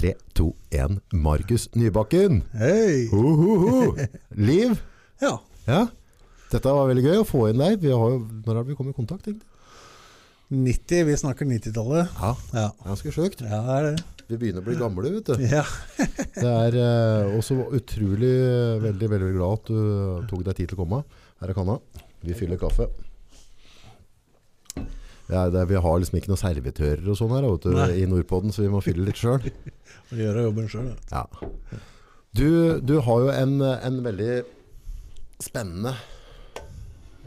3, 2, 1. Markus Nybakken. Hei! Ho, ho, ho. Liv. Ja. Ja. Dette var veldig gøy å få inn deg. Vi har jo, når har vi kommet i kontakt? egentlig? 90, vi snakker 90-tallet. Ja, Ja. ganske sjukt. ja, det er det. Vi begynner å bli gamle, vet du. Ja. Det er eh, også utrolig eh, veldig, veldig glad at du tok deg tid til å komme. Her er kanna. Vi fyller kaffe. Det er, vi har liksom ikke noen servitører og sånn her vet du, Nei. i Nordpodden, så vi må fylle litt sjøl. Gjøre jobben sjøl. Ja. Du, du har jo en, en veldig spennende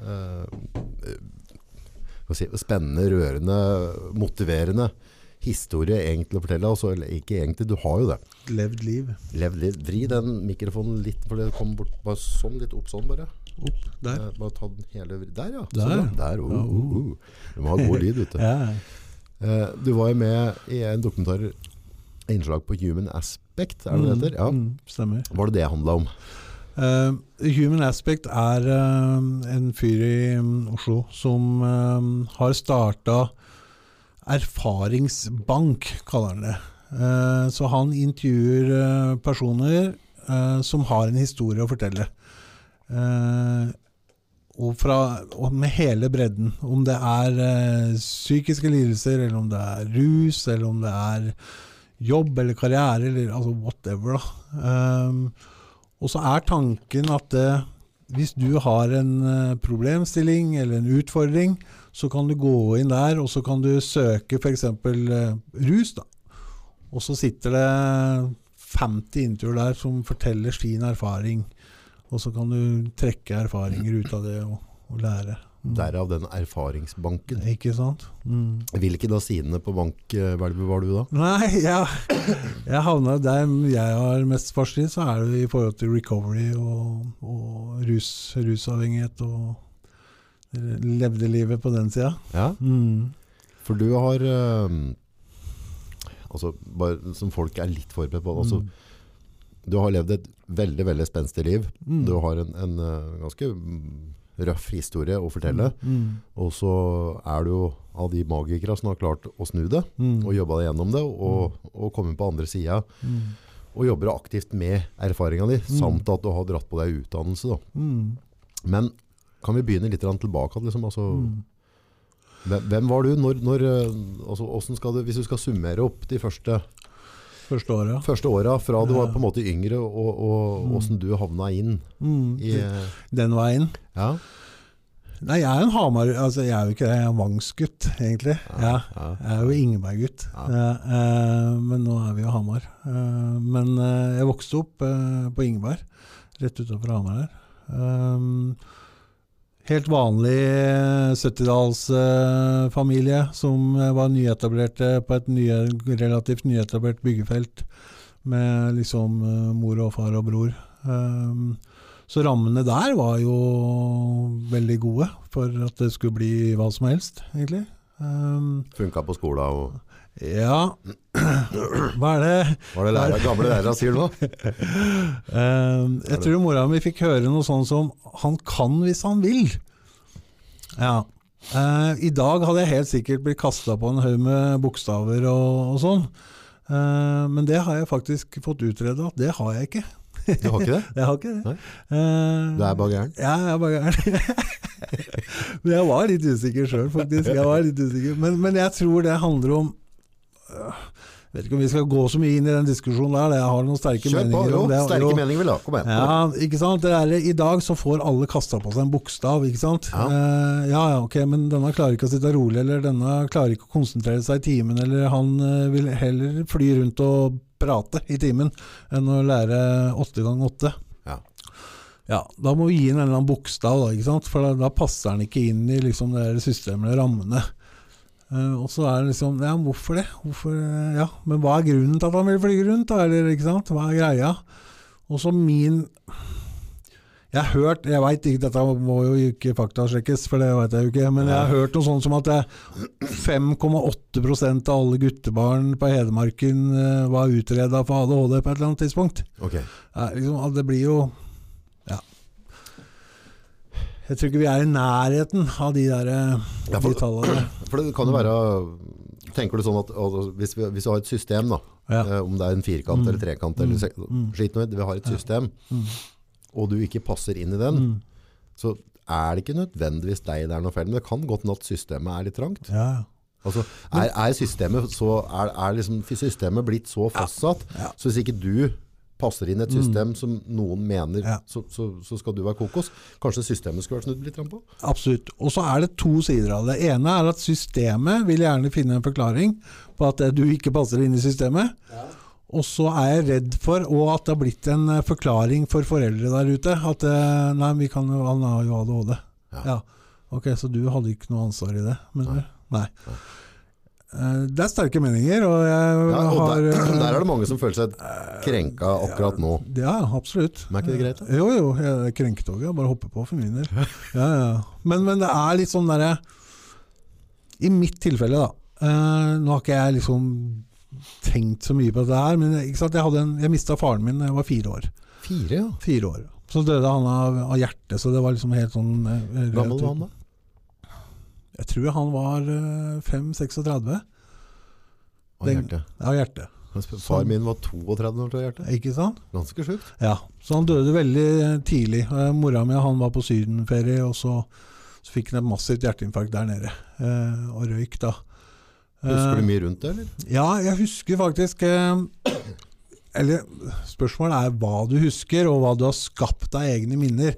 uh, hva si, Spennende, rørende, motiverende historie egentlig å fortelle. Altså, ikke egentlig, du har jo det. Levd liv. Levd liv. Vri den mikrofonen litt, for det kommer bort bare sånn, litt opp sånn bare. Opp der. Eh, bare ta den hele Der, ja. Der. Sånn. Der, uh, uh, uh. Du må ha god lyd, vet du. Ja. Eh, du var jo med i en dokumentar, innslag på Human Aspect, er det det heter? Ja. Mm, stemmer. Var det det handla om? Uh, Human Aspect er uh, en fyr i mm, Oslo som uh, har starta erfaringsbank, kaller han det. Så han intervjuer personer som har en historie å fortelle. Eh, og, fra, og med hele bredden. Om det er eh, psykiske lidelser, eller om det er rus, eller om det er jobb eller karriere, eller altså whatever. da. Um, og så er tanken at det, hvis du har en eh, problemstilling eller en utfordring, så kan du gå inn der, og så kan du søke f.eks. Rus. da. Og så sitter det 50 intervjuer der som forteller sin erfaring. Og så kan du trekke erfaringer ut av det og, og lære. Mm. Derav den erfaringsbanken. Ikke sant? Mm. Hvilke da sidene på bankhvelvet var du da? Nei, jeg, jeg havna der jeg har mest fartstid, så er det i forhold til recovery og, og rus, rusavhengighet og levde livet på den sida. Ja, Mm. for du har øh, Altså, bare som folk er litt forberedt på altså, Du har levd et veldig, veldig spenstig liv. Mm. Du har en, en eh, ganske mm, røff historie å fortelle. Mm. Og så er du jo av de magikere som har klart å snu det, Mm. og jobba deg gjennom det, og, og komme på andre sida. Mm. Og jobber aktivt med erfaringa di, Mm. samt at du har dratt på deg utdannelse. Da. Mm. Men kan vi begynne litt tilbake? Liksom? Altså, Mm. hvem, var du? Når, når, eh, altså, du, hvis du skal summere opp de første, Første året. første åra, fra du var på en måte yngre, og, og Mm. hvordan du havna inn Mm. i Den veien. Ja. Nei, jeg er en Hamar Altså, jeg er jo ikke det, jeg er en Vangsgutt, egentlig. Ja. ja. Jeg er jo Ingeberg-gutt, Ja. Eh, eh, men nå er vi jo Hamar. Eh, men eh, jeg vokste opp eh, på Ingeberg, rett utenfor Hamar her. Um, helt vanlig eh, 70-tallsfamilie som eh, var nyetablerte på et nye, relativt nyetablert byggefelt med liksom eh, mor og far og bror. Um, så rammene der var jo veldig gode for at det skulle bli hva som helst, egentlig. Um, Funka på skolen og ja Hva er det Hva er det lærer, gamle lærere sier nå? um, Jeg tror mora mi fikk høre noe sånn som 'Han kan hvis han vil'. Ja. Eh, I dag hadde jeg helt sikkert blitt kasta på en haug med bokstaver og, og sånn. Eh, men det har jeg faktisk fått utreda at det har jeg ikke. Du har ikke det? Jeg har ikke det. Eh, Du er bare gæren? Ja, jeg er bare gæren. men jeg var litt usikker sjøl, faktisk. Jeg var litt usikker. Men, men jeg tror det handler om øh, Vet ikke om vi skal gå så mye inn i den diskusjonen der. Jeg har noen sterke Kjøp, meninger Jo, om det. sterke Jo, meninger vil ha. Kom igjen. ja, ikke sant? Det er, I dag så får alle kasta på seg en bokstav, ikke sant? Ja. Eh, ja, ja, ok, men denne klarer ikke å sitte rolig, eller denne klarer ikke å konsentrere seg i timen, eller han eh, vil heller fly rundt og prate i timen enn å lære åtte ganger åtte. Ja. Ja, da må vi gi den en eller annen bokstav, da, ikke sant? for da, da passer den ikke inn i liksom, det systemet eller rammene. Eh, og så er det liksom Ja, hvorfor det? Hvorfor, eh, ja, Men hva er grunnen til at han vil flyge rundt? Eller, ikke sant? Hva er greia? Og så min Jeg har hørt Jeg veit ikke, dette må jo ikke faktasjekkes, for det veit jeg jo ikke. Men jeg har hørt noe sånt som at 5,8% av alle guttebarn på Hedmarken eh, var utreda for ADHD på et eller annet tidspunkt. Okay. Ja, liksom, det blir jo. Jeg tror ikke vi er i nærheten av de der eh, Ja, for- de tallene. For det kan jo være Tenker du sånn at altså, hvis, vi, hvis vi, har et system da, Ja. Eh, om det er en firkant Mm. eller trekant eller Mm. skit noe i det. Vi har et system, Mm. og du ikke passer inn i den, Mm. så er det ikke nødvendigvis deg det er noe feil, men det kan godt hende at systemet er litt trangt. Ja, ja. Altså, er, er, systemet så, er, er liksom systemet blitt så fastsatt, Ja. så hvis ikke du passer inn et system som noen mener, Ja. så, så, så skal du være kokos. Kanskje systemet skulle vært snudd litt på? Absolutt. Og så er det to sider av det. Det ene er at systemet vil gjerne finne en forklaring på at du ikke passer inn i systemet. Og så er jeg redd for, og at det har blitt en eh, forklaring for foreldre der ute, at eh, nei, vi kan jo, han har jo ADHD. Ja. Ja. Ok, så du hadde ikke noe ansvar i det? mener du? Nei. Eh, Det er sterke meninger, og jeg Ja, og har der, eh, der er det mange som føler seg krenka akkurat nå. Ja, absolutt. Men er ikke det greit? da? Jo, jo, krenketoget. Bare hopper på for min del. Ja, ja. Men, men det er litt sånn derre I mitt tilfelle, da. eh, nå har ikke jeg liksom tenkt så mye på dette her, men jeg, en, jeg mista faren min da jeg var fire år. Fire, ja. Fire år. Så døde han av, av hjertet, så det var liksom helt sånn eh, gammel var han da? Jeg tror han var eh, 5-36 Av hjertet. av hjertet. Far min var 32 år til hjertet. Ikke sant? Ganske sjukt. Ja, så han døde veldig tidlig. Eh, Mora mi han var på sydenferie, og så, så fikk han et massivt hjerteinfarkt der nede. Eh, og røyk, da. Husker Eh, du mye rundt det, eller? Ja, jeg husker faktisk eh, Eller spørsmålet er hva du husker, og hva du har skapt av egne minner.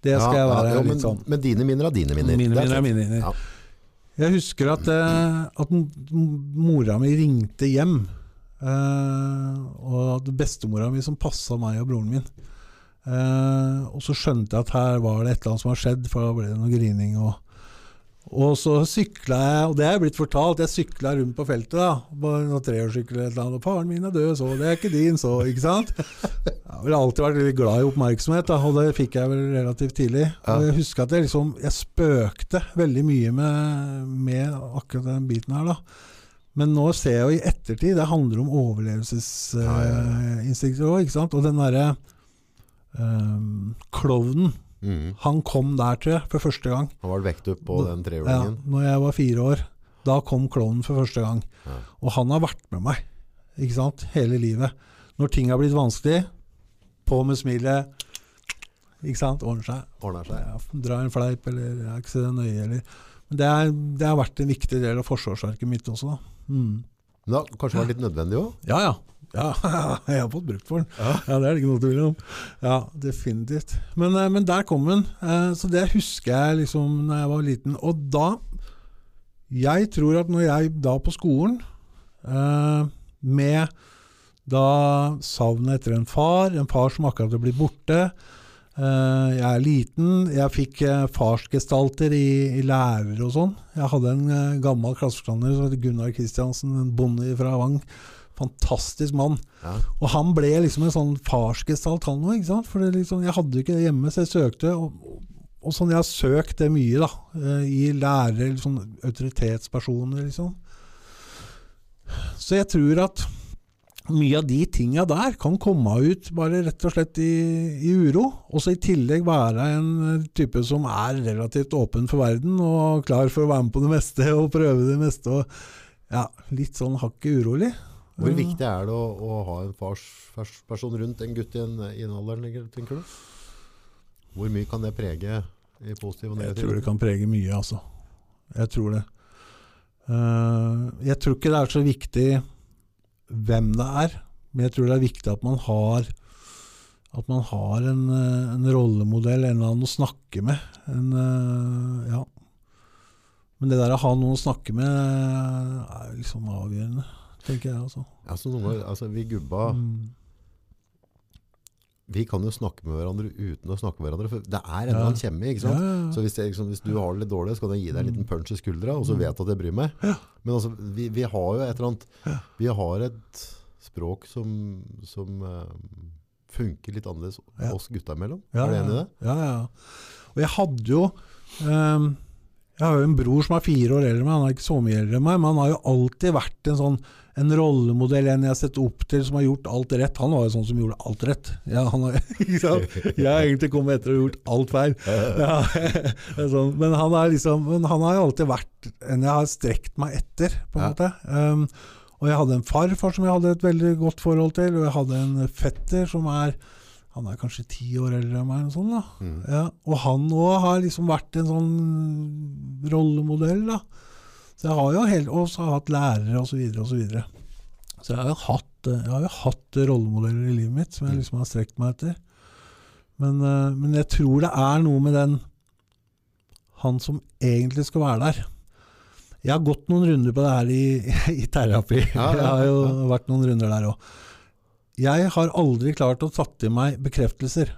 Det skal Ja, jeg være ja, litt men, sånn. men dine minner er dine minner. Mine er minner er mine minner. Ja. Jeg husker at, eh, at mora mi ringte hjem. Eh, og at bestemora mi som passa meg og broren min. Eh, og så skjønte jeg at her var det et eller annet som har skjedd, for da ble det noe grining. Og, og så sykla jeg, og det er blitt fortalt, jeg sykla rundt på feltet. da, på noen treårssykkel eller et eller annet, og 'Faren min er død, så det er ikke din, så'. ikke sant? Jeg har vel alltid vært veldig glad i oppmerksomhet, da, og det fikk jeg vel relativt tidlig. Og jeg husker at jeg liksom, jeg spøkte veldig mye med, med akkurat den biten her. da. Men nå ser jeg jo i ettertid, det handler om overlevelsesinstinkter overlevelsesinstinkter òg, ikke sant. Og den derre um, klovnen, Mhm. han kom der, tror jeg, for første gang. Han var vekt opp på den Ja, når jeg var fire år. Da kom klovnen for første gang. Ja. Og han har vært med meg ikke sant? hele livet. Når ting har blitt vanskelig, på med smilet. Ikke sant? Ordner seg. Ordner seg. Ja, dra en fleip, eller jeg er ikke så nøye, eller Men det, er, det har vært en viktig del av forsvarsverket mitt også, da. Mm. Men det har kanskje vært litt nødvendig òg? Ja, ja. Ja. Jeg har fått brukt for den. Ja, Det er det ikke noe tvil om. Ja, definitivt. Men, eh, men der kom den. Eh, Så det husker jeg liksom da jeg var liten. Og da Jeg tror at når jeg da på skolen, eh, med da savnet etter en far, en far som akkurat er blitt borte Jeg er liten. Jeg fikk farsgestalter i, i lærere og sånn. Jeg hadde en gammel klasseforstander som het Gunnar Kristiansen, en bonde fra Vang. Fantastisk mann. Ja. Og han ble liksom en sånn farsgestalt, han òg. For liksom, jeg hadde jo ikke det hjemme, så jeg søkte. Og, og sånn, jeg har søkt det mye, da. eh, I lærere, sånn autoritetspersoner, liksom. Så jeg tror at mye av de tinga der kan komme ut bare rett og slett i, i uro. Og så i tillegg være en type som er relativt åpen for verden og klar for å være med på det meste og prøve det meste. Og ja, litt sånn hakket urolig. Hvor viktig er det å, å ha en farsperson rundt en gutt i en, i en alder, tenker du? Hvor mye kan det prege i positiv og negativ? Jeg tror det kan prege mye, altså. Jeg tror det. Uh, jeg tror ikke det er så viktig hvem det er, men jeg tror det er viktig at man har at man har en, eh, en rollemodell, en eller annen å snakke med. En, uh, ja. Men det der å ha noen å snakke med er liksom avgjørende, tenker jeg. også. Altså, ganger, altså, vi gubba Mm. vi kan jo snakke med hverandre uten å snakke med hverandre. For det er en eller annen kjemi. ikke Ja, sant? ja, ja. Så hvis, jeg, liksom, hvis du har det litt dårlig, så kan jeg gi deg en liten punch i skuldra, og så Mm. vet du at jeg bryr meg. Men altså, vi, vi har jo et eller annet Vi har et språk som, som eh, funker litt annerledes oss gutta imellom. Er du enig i det? Ja, ja. Og jeg hadde jo um, Jeg har jo en bror som er fire år eldre enn meg, han er ikke så mye eldre enn meg, men han har jo alltid vært en sånn en rollemodell, en jeg har sett opp til som har gjort alt rett. Han var jo sånn som gjorde alt rett. Ja, han har? Jeg har egentlig kommet etter og gjort alt feil. Ja, sånn. Men han, liksom, men han har jo alltid vært en jeg har strekt meg etter, på en Ja. måte. Um, Og jeg hadde en farfar som jeg hadde et veldig godt forhold til, og jeg hadde en fetter som er han er kanskje ti år eldre enn meg. Sånn. Mm. Ja, og han òg har liksom vært en sånn rollemodell. da. Så jeg har jo helt, også har hatt lærere osv. Så, og så, videre. så jeg har, jo hatt, eh, jeg har jo hatt rollemodeller i livet mitt som jeg Mm. liksom har strekt meg etter. Men, eh, men jeg tror det er noe med den han som egentlig skal være der. Jeg har gått noen runder på det her i, i terapi. Ja, ja, Jeg har jo vært noen runder der òg. Jeg har aldri klart å tatt i meg bekreftelser.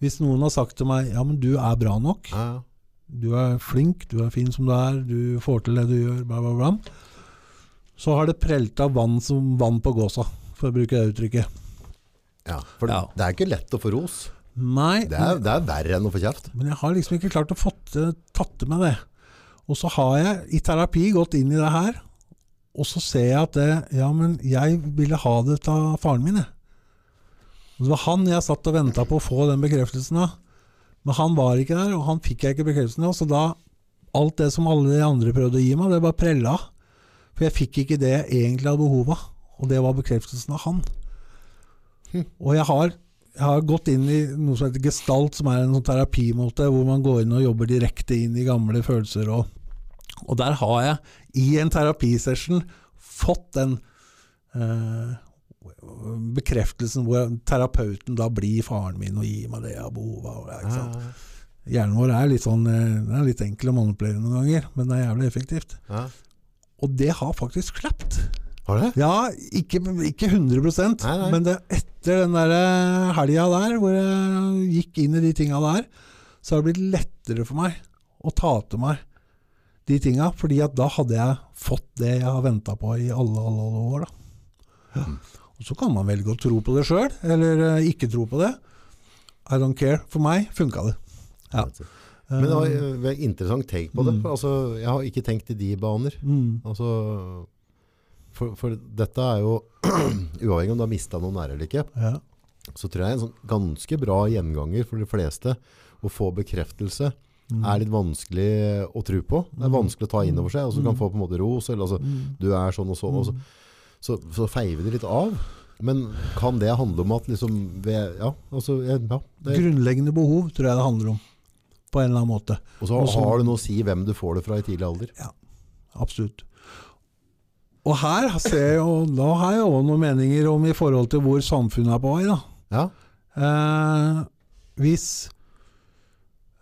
Hvis noen har sagt til meg 'ja, men du er bra nok', Ja, ja. Du er flink, du er fin som du er, du får til det du gjør, bla, bla, bla, så har det prelt av vann som vann på gåsa, for å bruke det uttrykket. ja. For Ja. det er ikke lett å få ros. Nei, Det er, det er verre enn å få kjeft. Men jeg har liksom ikke klart å få tatt det med det. Og så har jeg i terapi gått inn i det her, og så ser jeg at det, ja, men jeg ville ha det av faren min. Jeg. Det var han jeg satt og venta på å få den bekreftelsen av. Men han var ikke der, og han fikk jeg ikke bekreftelsen av. Så da Alt det som alle de andre prøvde å gi meg, det bare prella. For jeg fikk ikke det jeg egentlig hadde behov av, og det var bekreftelsen av han. Og jeg har jeg har gått inn i noe som heter gestalt, som er en sånn terapimåte hvor man går inn og jobber direkte inn i gamle følelser. Og, og der har jeg i en terapisession fått den eh, bekreftelsen hvor terapeuten da blir faren min og gir meg det jeg har behov av. ja, Ikke sant? Ja, Hjernen vår er litt, sånn, eh, er litt enkel å manipulere noen ganger, men det er jævlig effektivt. ja. Og det har faktisk slapt. Har det? Ja, ikke, ikke 100 Nei, nei. men det, etter den der eh, helga der, hvor jeg gikk inn i de tinga der, så har det blitt lettere for meg å ta til meg de tinga, fordi at da hadde jeg fått det jeg har venta på i alle, alle, alle år. Da. Og Så kan man velge å tro på det sjøl, eller eh, ikke tro på det. I don't care. For meg funka det. Ja. Men det var eh, et interessant take på det. Mm. Altså, jeg har ikke tenkt i de baner. Mm. Altså, for, for dette er jo Uavhengig om du har mista noen nære eller ikke, Ja. så tror jeg en sånn ganske bra gjenganger for de fleste å få bekreftelse Mm. er litt vanskelig å tro på. Det er vanskelig å ta inn over seg. Og du kan Mm. få på en måte ros. Eller, altså, Mm. du er sånn og sånn. Og så, så, så feiver det litt av. Men kan det handle om at liksom ved, Ja, altså ja, det, Grunnleggende behov tror jeg det handler om, på en eller annen måte. Og så Også, har det noe å si hvem du får det fra i tidlig alder. Ja, Absolutt. Og her ser jeg jo, da har jeg òg noen meninger om i forhold til hvor samfunnet er på vei. da. Ja, Eh, hvis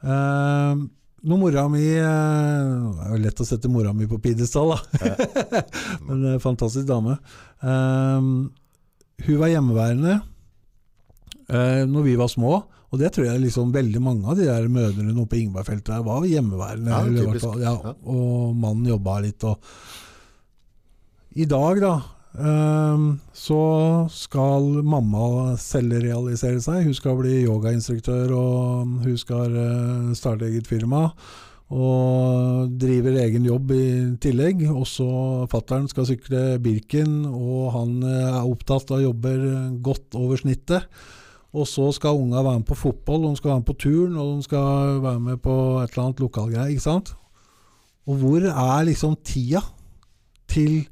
eh, Når mora mi eh, Det er jo lett å sette mora mi på pidestall, da. Men en fantastisk dame. Um, hun var hjemmeværende uh, når vi var små. Og det tror jeg liksom veldig mange av de der mødrene oppe på Ingbergfeltet var hjemmeværende. Ja, eller i ja, Ja. Og mannen jobba litt. Og I dag, da, så skal mamma selvrealisere seg. Hun skal bli yogainstruktør, og hun skal eh, starte eget firma. Og driver egen jobb i tillegg. Også fattern skal sykle Birken, og han eh, er opptatt av jobber godt over snittet. Og så skal unga være med på fotball, de skal være med på turn, og de skal være med på et eller annet lokalgreie. Ikke sant? Og hvor er liksom tida til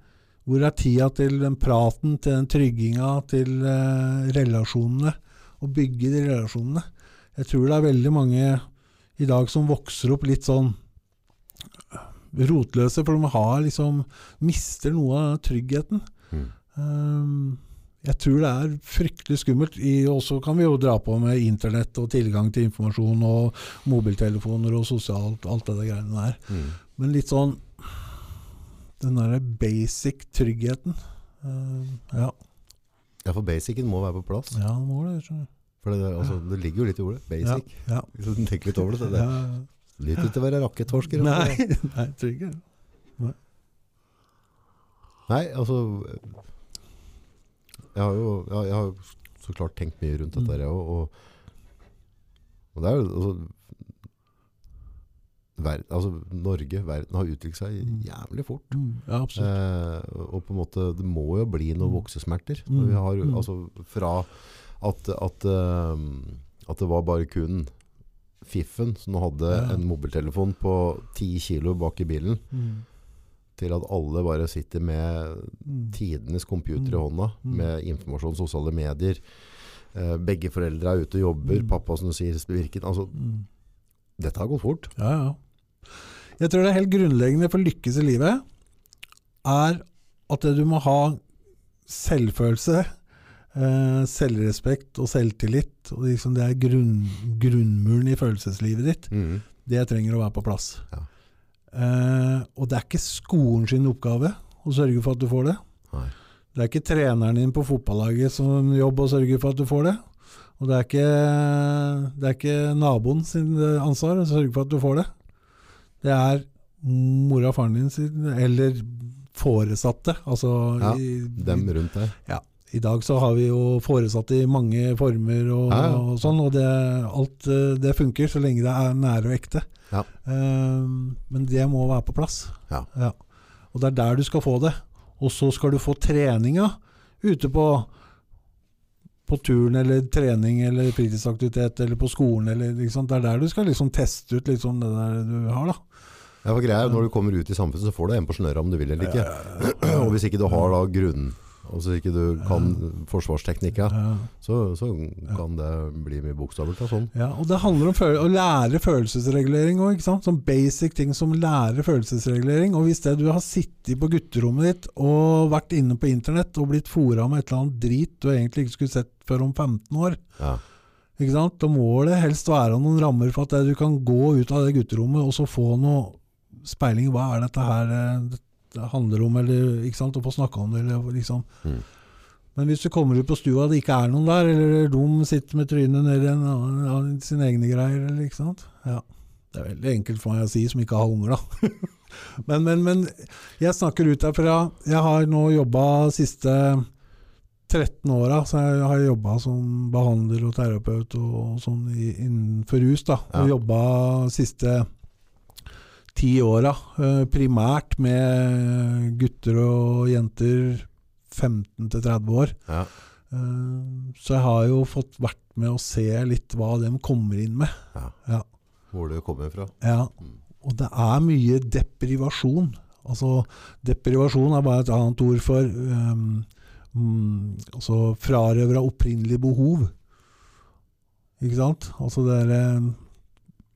Hvor er tida til den praten, til den trygginga, til eh, relasjonene? Å bygge de relasjonene. Jeg tror det er veldig mange i dag som vokser opp litt sånn rotløse, for de har liksom mister noe av tryggheten. Mm. Um, jeg tror det er fryktelig skummelt. I- Og så kan vi jo dra på med internett og tilgang til informasjon og mobiltelefoner og sosialt, alt det der greiene der. Mm. Men litt sånn Den derre basic tryggheten. Uh, ja. ja, for basicen må være på plass. ja, den må det. Tror jeg. For det, altså, det ligger jo litt i ordet. Basic. Ja, Hvis du tenker litt over det. Så det ja. Litt ikke å være rakkettforsker. Nei, altså. nei, ikke det. Nei, altså Jeg har jo jeg, jeg har så klart tenkt mye rundt dette jeg òg. Og, og det er jo altså, verden, altså Norge, verden, har utviklet seg Mm. jævlig fort. Mm, ja. Eh, og på en måte Det må jo bli noen Mm. voksesmerter. Mm. Vi har Mm. altså Fra at, at, eh, at det var bare kun Fiffen som hadde Ja. en mobiltelefon på ti kilo bak i bilen, Mm. til at alle bare sitter med tidenes computer i hånda, med informasjon, sosiale medier. Eh, begge foreldre er ute og jobber, pappa som sier, virker. Altså, dette har gått fort. Ja, ja. Jeg tror det er helt grunnleggende for å lykkes i livet, er at du må ha selvfølelse, eh, selvrespekt og selvtillit. Og liksom det er grunn, grunnmuren i følelseslivet ditt. Mm. Det trenger å være på plass. Ja. Eh, og det er ikke skolen sin oppgave å sørge for at du får det. Nei. Det er ikke treneren din på fotballaget som jobb å sørge for at du får det. Og det er ikke, det er ikke naboen sin ansvar å sørge for at du får det. Det er mora og faren din sin, eller foresatte. Altså Ja, i, Dem rundt deg. i dag så har vi jo foresatte i mange former og, Ja, ja. og sånn, og det, alt eh, det funker så lenge det er nære og ekte. Ja. Um, men det må være på plass. Ja. Og det er der du skal få det. Og så skal du få treninga ute på på turen eller trening eller fritidsaktivitet eller på skolen. Eller, liksom, det er der du skal liksom teste ut liksom, det der du har. da. Ja, for greia er, Når du kommer ut i samfunnet, så får du en på snøra om du vil eller ikke. Og hvis ikke du har da grunnen, og så ikke du kan forsvarsteknikka, så, så kan det bli mye bokstavelig. Sånn. Ja, og det handler om å lære følelsesregulering òg. Sånn basic ting som lære følelsesregulering. Og hvis det du har sittet på gutterommet ditt og vært inne på internett og blitt fora med et eller annet drit du egentlig ikke skulle sett før om 15 år, Ja. ikke sant? da må det helst være noen rammer for at du kan gå ut av det gutterommet og så få noe speiling. Hva er dette her eh, det handler om, eller ikke sant? å få snakka om det. Eller, liksom. Mm. Men hvis du kommer ut på stua og det ikke er noen der, eller de sitter med trynet annen- annen- sine egne greier, eller ikke sant. Ja. Det er veldig enkelt for meg å si, som ikke har unger, da. men, men, men jeg snakker ut derfra. Jeg har nå jobba siste 13 åra, så jeg har jobba som behandler og terapeut og sånn i, innenfor rus. da. Ja. Og jobba siste ti åra eh, primært med gutter og jenter 15 til 30 år. Ja. Eh, Så jeg har jo fått vært med å se litt hva de kommer inn med. Ja. Ja. Hvor det kommer fra. Ja. Mm. Og det er mye deprivasjon. Altså, deprivasjon er bare et annet ord for um, mm, altså frarøver av opprinnelige behov. Ikke sant? Altså det derre-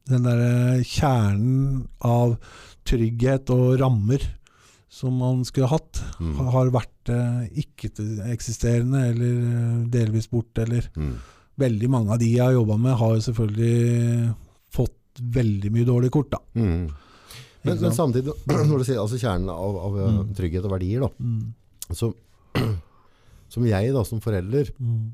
den derre kjernen av trygghet og rammer som man skulle hatt, Mm. har vært eh, ikke-eksisterende eller eh, delvis borte. Eller Mm. veldig mange av de jeg har jobba med, har jo selvfølgelig fått veldig mye dårlige kort. da. Mm. Men, men samtidig, når du sier altså kjernen av, av eh, Mm. trygghet og verdier, da, Mm, så, som jeg da, som forelder, mm,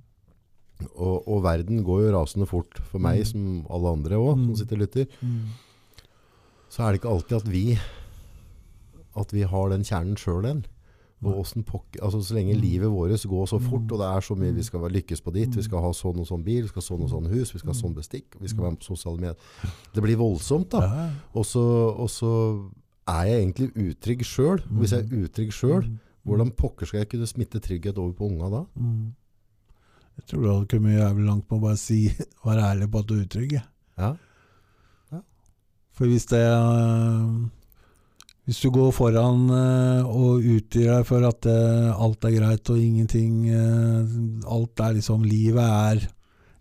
og, og verden går jo rasende fort for meg, Mm. som alle andre Mm. som sitter og lytter, mm. så er det ikke alltid at vi, at vi har den kjernen selv igjen. Altså, så lenge Mm. livet vårt går så fort, Mm. og det er så mye vi skal lykkes på dit, vi Mm. skal ha sånn og sånn bil, vi skal ha sånn og sånn hus, vi skal ha sånn bestikk, vi skal Mm. være med på sosiale medier. Det blir voldsomt da. Og så, og så er jeg egentlig utrygg selv. Hvis jeg er utrygg Mm. hvordan pokker skal jeg kunne smitte trygghet over på unga da? Jeg tror du hadde kommet jævlig langt på å bare si, være ærlig på at du er utrygg. Ja. Ja. For hvis det øh, Hvis du går foran øh, og utgir deg for at øh, alt er greit og ingenting Alt er liksom Livet er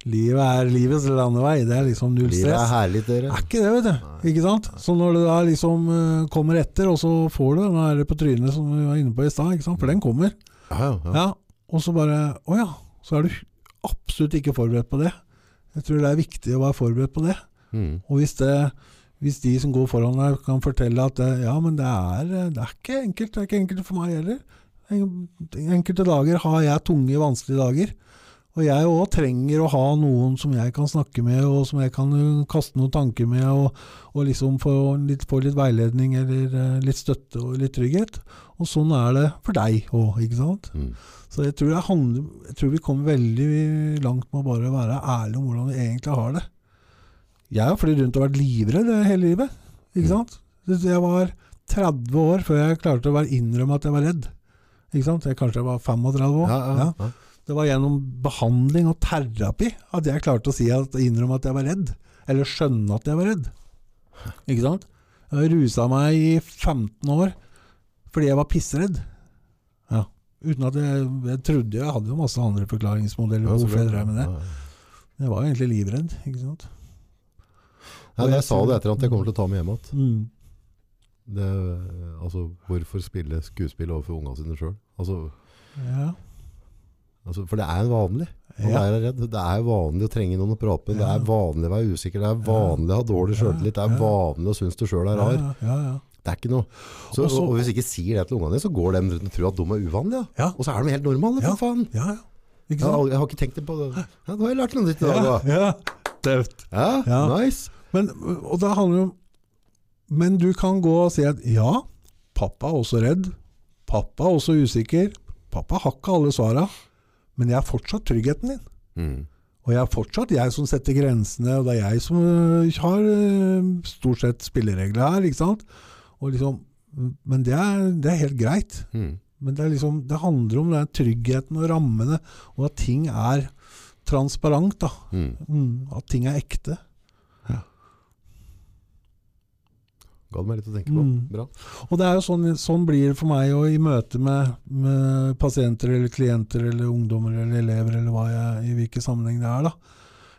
Livet er livets landevei. Det er liksom null stress. Livet er herlig, dere. Er ikke det, vet du. Nei. Ikke sant? Så når du da liksom kommer etter, og så får du den der på trynet som vi var inne på i stad, for den kommer. Ja, ja, ja. Ja, og så bare Å ja, så er du absolutt ikke forberedt på det. Jeg tror det er viktig å være forberedt på det. Mm. Og hvis, det, hvis de som går foran deg kan fortelle at det, ja, men det er, det er ikke enkelt, det er ikke enkelt for meg heller. Enkelte dager har jeg tunge, vanskelige dager. Og jeg òg trenger å ha noen som jeg kan snakke med, og som jeg kan uh, kaste noen tanker med, og, og liksom få litt, få litt veiledning eller uh, litt støtte og litt trygghet. Og sånn er det for deg òg, ikke sant. Mm. Så jeg tror, jeg, handler, jeg tror vi kommer veldig langt med å bare være ærlige om hvordan vi egentlig har det. Jeg har flydd rundt og vært livredd hele livet. Ikke Mm. sant? Jeg var 30 år før jeg klarte å innrømme at jeg var redd. Ikke sant? Jeg kanskje jeg var 35 år. Ja, ja, Ja. Det var gjennom behandling og terapi at jeg klarte å si at, innrømme at jeg var redd. Eller skjønne at jeg var redd. Ikke sant? Jeg rusa meg i 15 år Fordi jeg var pissredd. Ja. Uten at jeg, jeg trodde Jeg hadde jo masse andre forklaringsmodeller på hvorfor jeg drev med det. Jeg var jo egentlig livredd. ikke sant? Nei, jeg sa det etter at jeg kommer til å ta meg hjem igjen. Mm. Det, altså, hvorfor spille skuespill overfor ungene sine sjøl? Altså, Ja. Altså, for det er vanlig å Ja. er redd. Det er vanlig å trenge noen å prate med. Det er vanlig å være usikker. Det er vanlig å ha dårlig Ja. sjøltillit. Det er vanlig å synes du sjøl er rar. Ja, ja, ja. Det er ikke noe. Så, Og og hvis du ikke sier det til ungene dine, så går de rundt og tror at de er uvanlige. Ja. Ja. Og så er de helt normale, for faen. ja, ja. Ikke Jeg jeg har ikke tenkt det på det. Ja, nå har jeg lært noe nytt i dag. Ja, ja. Tøft. Ja, Ja. nice. Men, og da handler det om Men du kan gå og si at ja, pappa er også redd. Pappa er også usikker. Pappa har ikke alle svara. Men jeg er fortsatt tryggheten din. Mm. Og jeg er fortsatt jeg som setter grensene, og det er jeg som øh, har øh, stort sett spilleregler her. ikke sant? Og liksom, men det er, det er helt greit. Mm. Men det, er liksom, det handler om den tryggheten og rammene, og at ting er transparent. da. Mm. Mm, at ting er ekte. Ga det meg litt å tenke på. Mm. Bra. Og det er jo sånn, sånn blir det for meg og i møte med, med pasienter eller klienter eller ungdommer eller elever eller hva jeg, i hvilken sammenheng det er. da.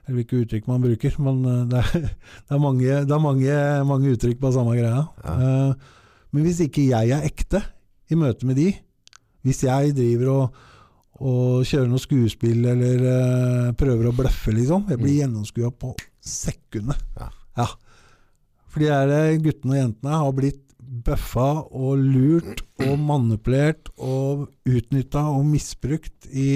Eller hvilke uttrykk man bruker. Men eh, det er, det er, mange, det er mange, mange uttrykk på samme greia. Ja. Uh, men hvis ikke jeg er ekte i møte med de, hvis jeg driver og, og kjører noe skuespill eller uh, prøver å bløffe, liksom Jeg blir Mm. gjennomskua på sekundet. Ja. ja. For de der guttene og jentene har blitt bøffa og lurt og manipulert og utnytta og misbrukt i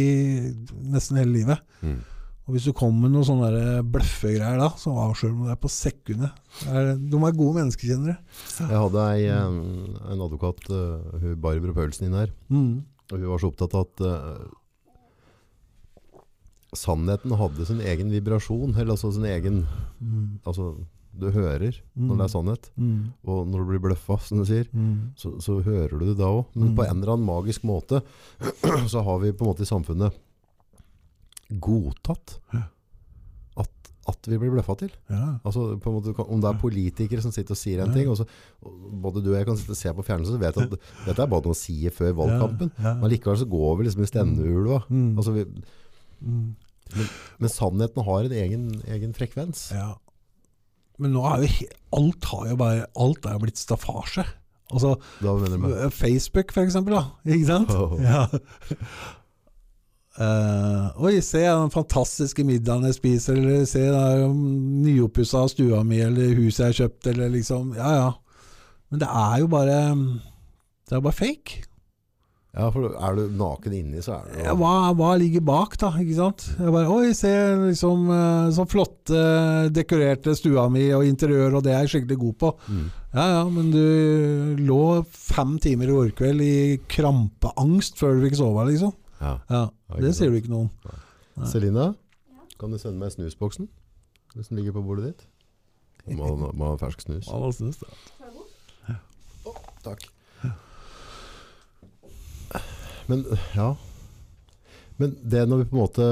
nesten hele livet. Mm. Og hvis du kommer med noen sånne bløffegreier da, så avslører du deg på sekundet. Det de er gode menneskekjennere. Jeg hadde ei, en, en advokat, uh, hun Barbro Paulsen, inn her. Mm. Og hun var så opptatt av at uh, sannheten hadde sin egen vibrasjon, eller altså sin egen Mm. Altså, du hører når det er sannhet. Mm. Og når du blir bløffa, som du sier, Mm. så, så hører du det da òg. Men Mm. på en eller annen magisk måte så har vi på en måte i samfunnet godtatt at, at vi blir bløffa til. Ja. Altså, måte, Om det er politikere som sitter og sier en Ja. ting, og så, og både du og jeg kan sitte og se på fjernsynet, så vet at dette er bare noe å si før valgkampen. Ja. Men likevel så går vi liksom i stemmeulva. Mm. Altså, vi, Mm. men sannheten har en egen, egen frekvens. Ja. Men nå er jo alt har jo bare Alt er jo blitt staffasje. Altså Facebook, for eksempel, da. Ikke sant? Oh. Ja. Uh, oi, se den fantastiske middagen jeg spiser, eller se nyoppussa stua mi, eller huset jeg har kjøpt, eller liksom Ja, ja. Men det er jo bare Det er bare fake. Ja, for er du naken inni, så er det Ja, hva, hva ligger bak, da? Ikke sant? Jeg bare, Oi, se liksom eh, så flotte, dekorerte stua mi og interiør, og det er jeg skikkelig god på. mm. Ja ja, men du lå fem timer i går kveld i krampeangst før du fikk sove, liksom. ja. Ja, Ja, Det sier du ikke noe om. Selina, kan du sende meg snusboksen? Hvis den ligger på bordet ditt? Må, må ha fersk snus. Hva synes du? Takk. Men ja Men det når vi på en måte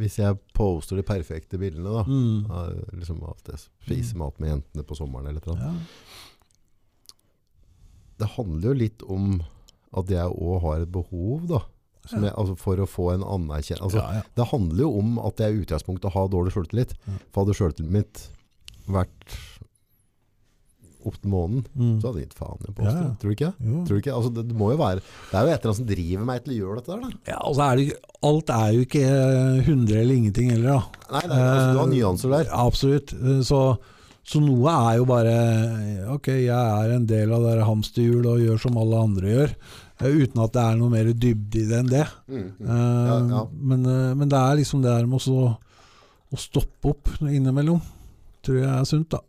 Hvis jeg poster de perfekte bildene, da Mm. liksom at jeg spiser mat med jentene på sommeren eller noe Ja. Det handler jo litt om at jeg òg har et behov, da. Som jeg, altså for å få en anerkjennelse. Altså, ja, ja. Det handler jo om at jeg i utgangspunktet har dårlig sjøltillit. For hadde sjøltilliten mitt vært opp til månen, Mm. så hadde jeg gitt faen i å Ja, Tror du ikke? Tror du ikke? Altså, det, det må jo være Det er jo et eller annet som driver meg til å gjøre dette der, da. Ja, altså er det, alt er jo ikke hundre 100 eller ingenting heller, da. Nei, nei altså, du har nyanser der. Eh, Absolutt. Eh, Så, så noe er jo bare Ok, jeg er en del av det hamsterhjulet og gjør som alle andre gjør. eh, Uten at det er noe mer dybde i det enn det. Mm, mm. Eh, Ja, ja. Men, eh, men det er liksom det der med å stoppe opp innimellom. Tror jeg er sunt, da.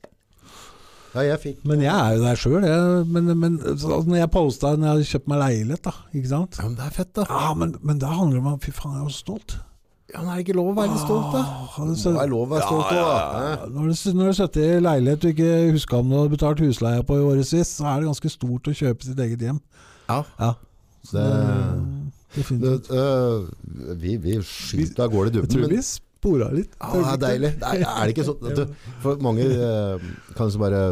Ja, jeg fikk Men jeg er jo der sjøl, men, men så når jeg posta når jeg hadde kjøpt meg leilighet, da. Ikke sant? Ja, men det er fett, da. Ja, men, men da handler det om at fy faen, jeg er jo stolt. Ja, men er det ikke lov å være stolt, da? Ah, Det er lov å være stolt ja, ja, ja. Når du, når du sitter i leilighet du ikke husker om du har betalt husleia på i årevis, så er det ganske stort å kjøpe sitt eget hjem. Ja. Ja. Så Det- det- definitivt. Det, øh, vi, vi skyter av gårde i Jeg tror vi spora litt. ja, det er deilig. Det er, er det ikke sånn du, For mange øh, kan liksom bare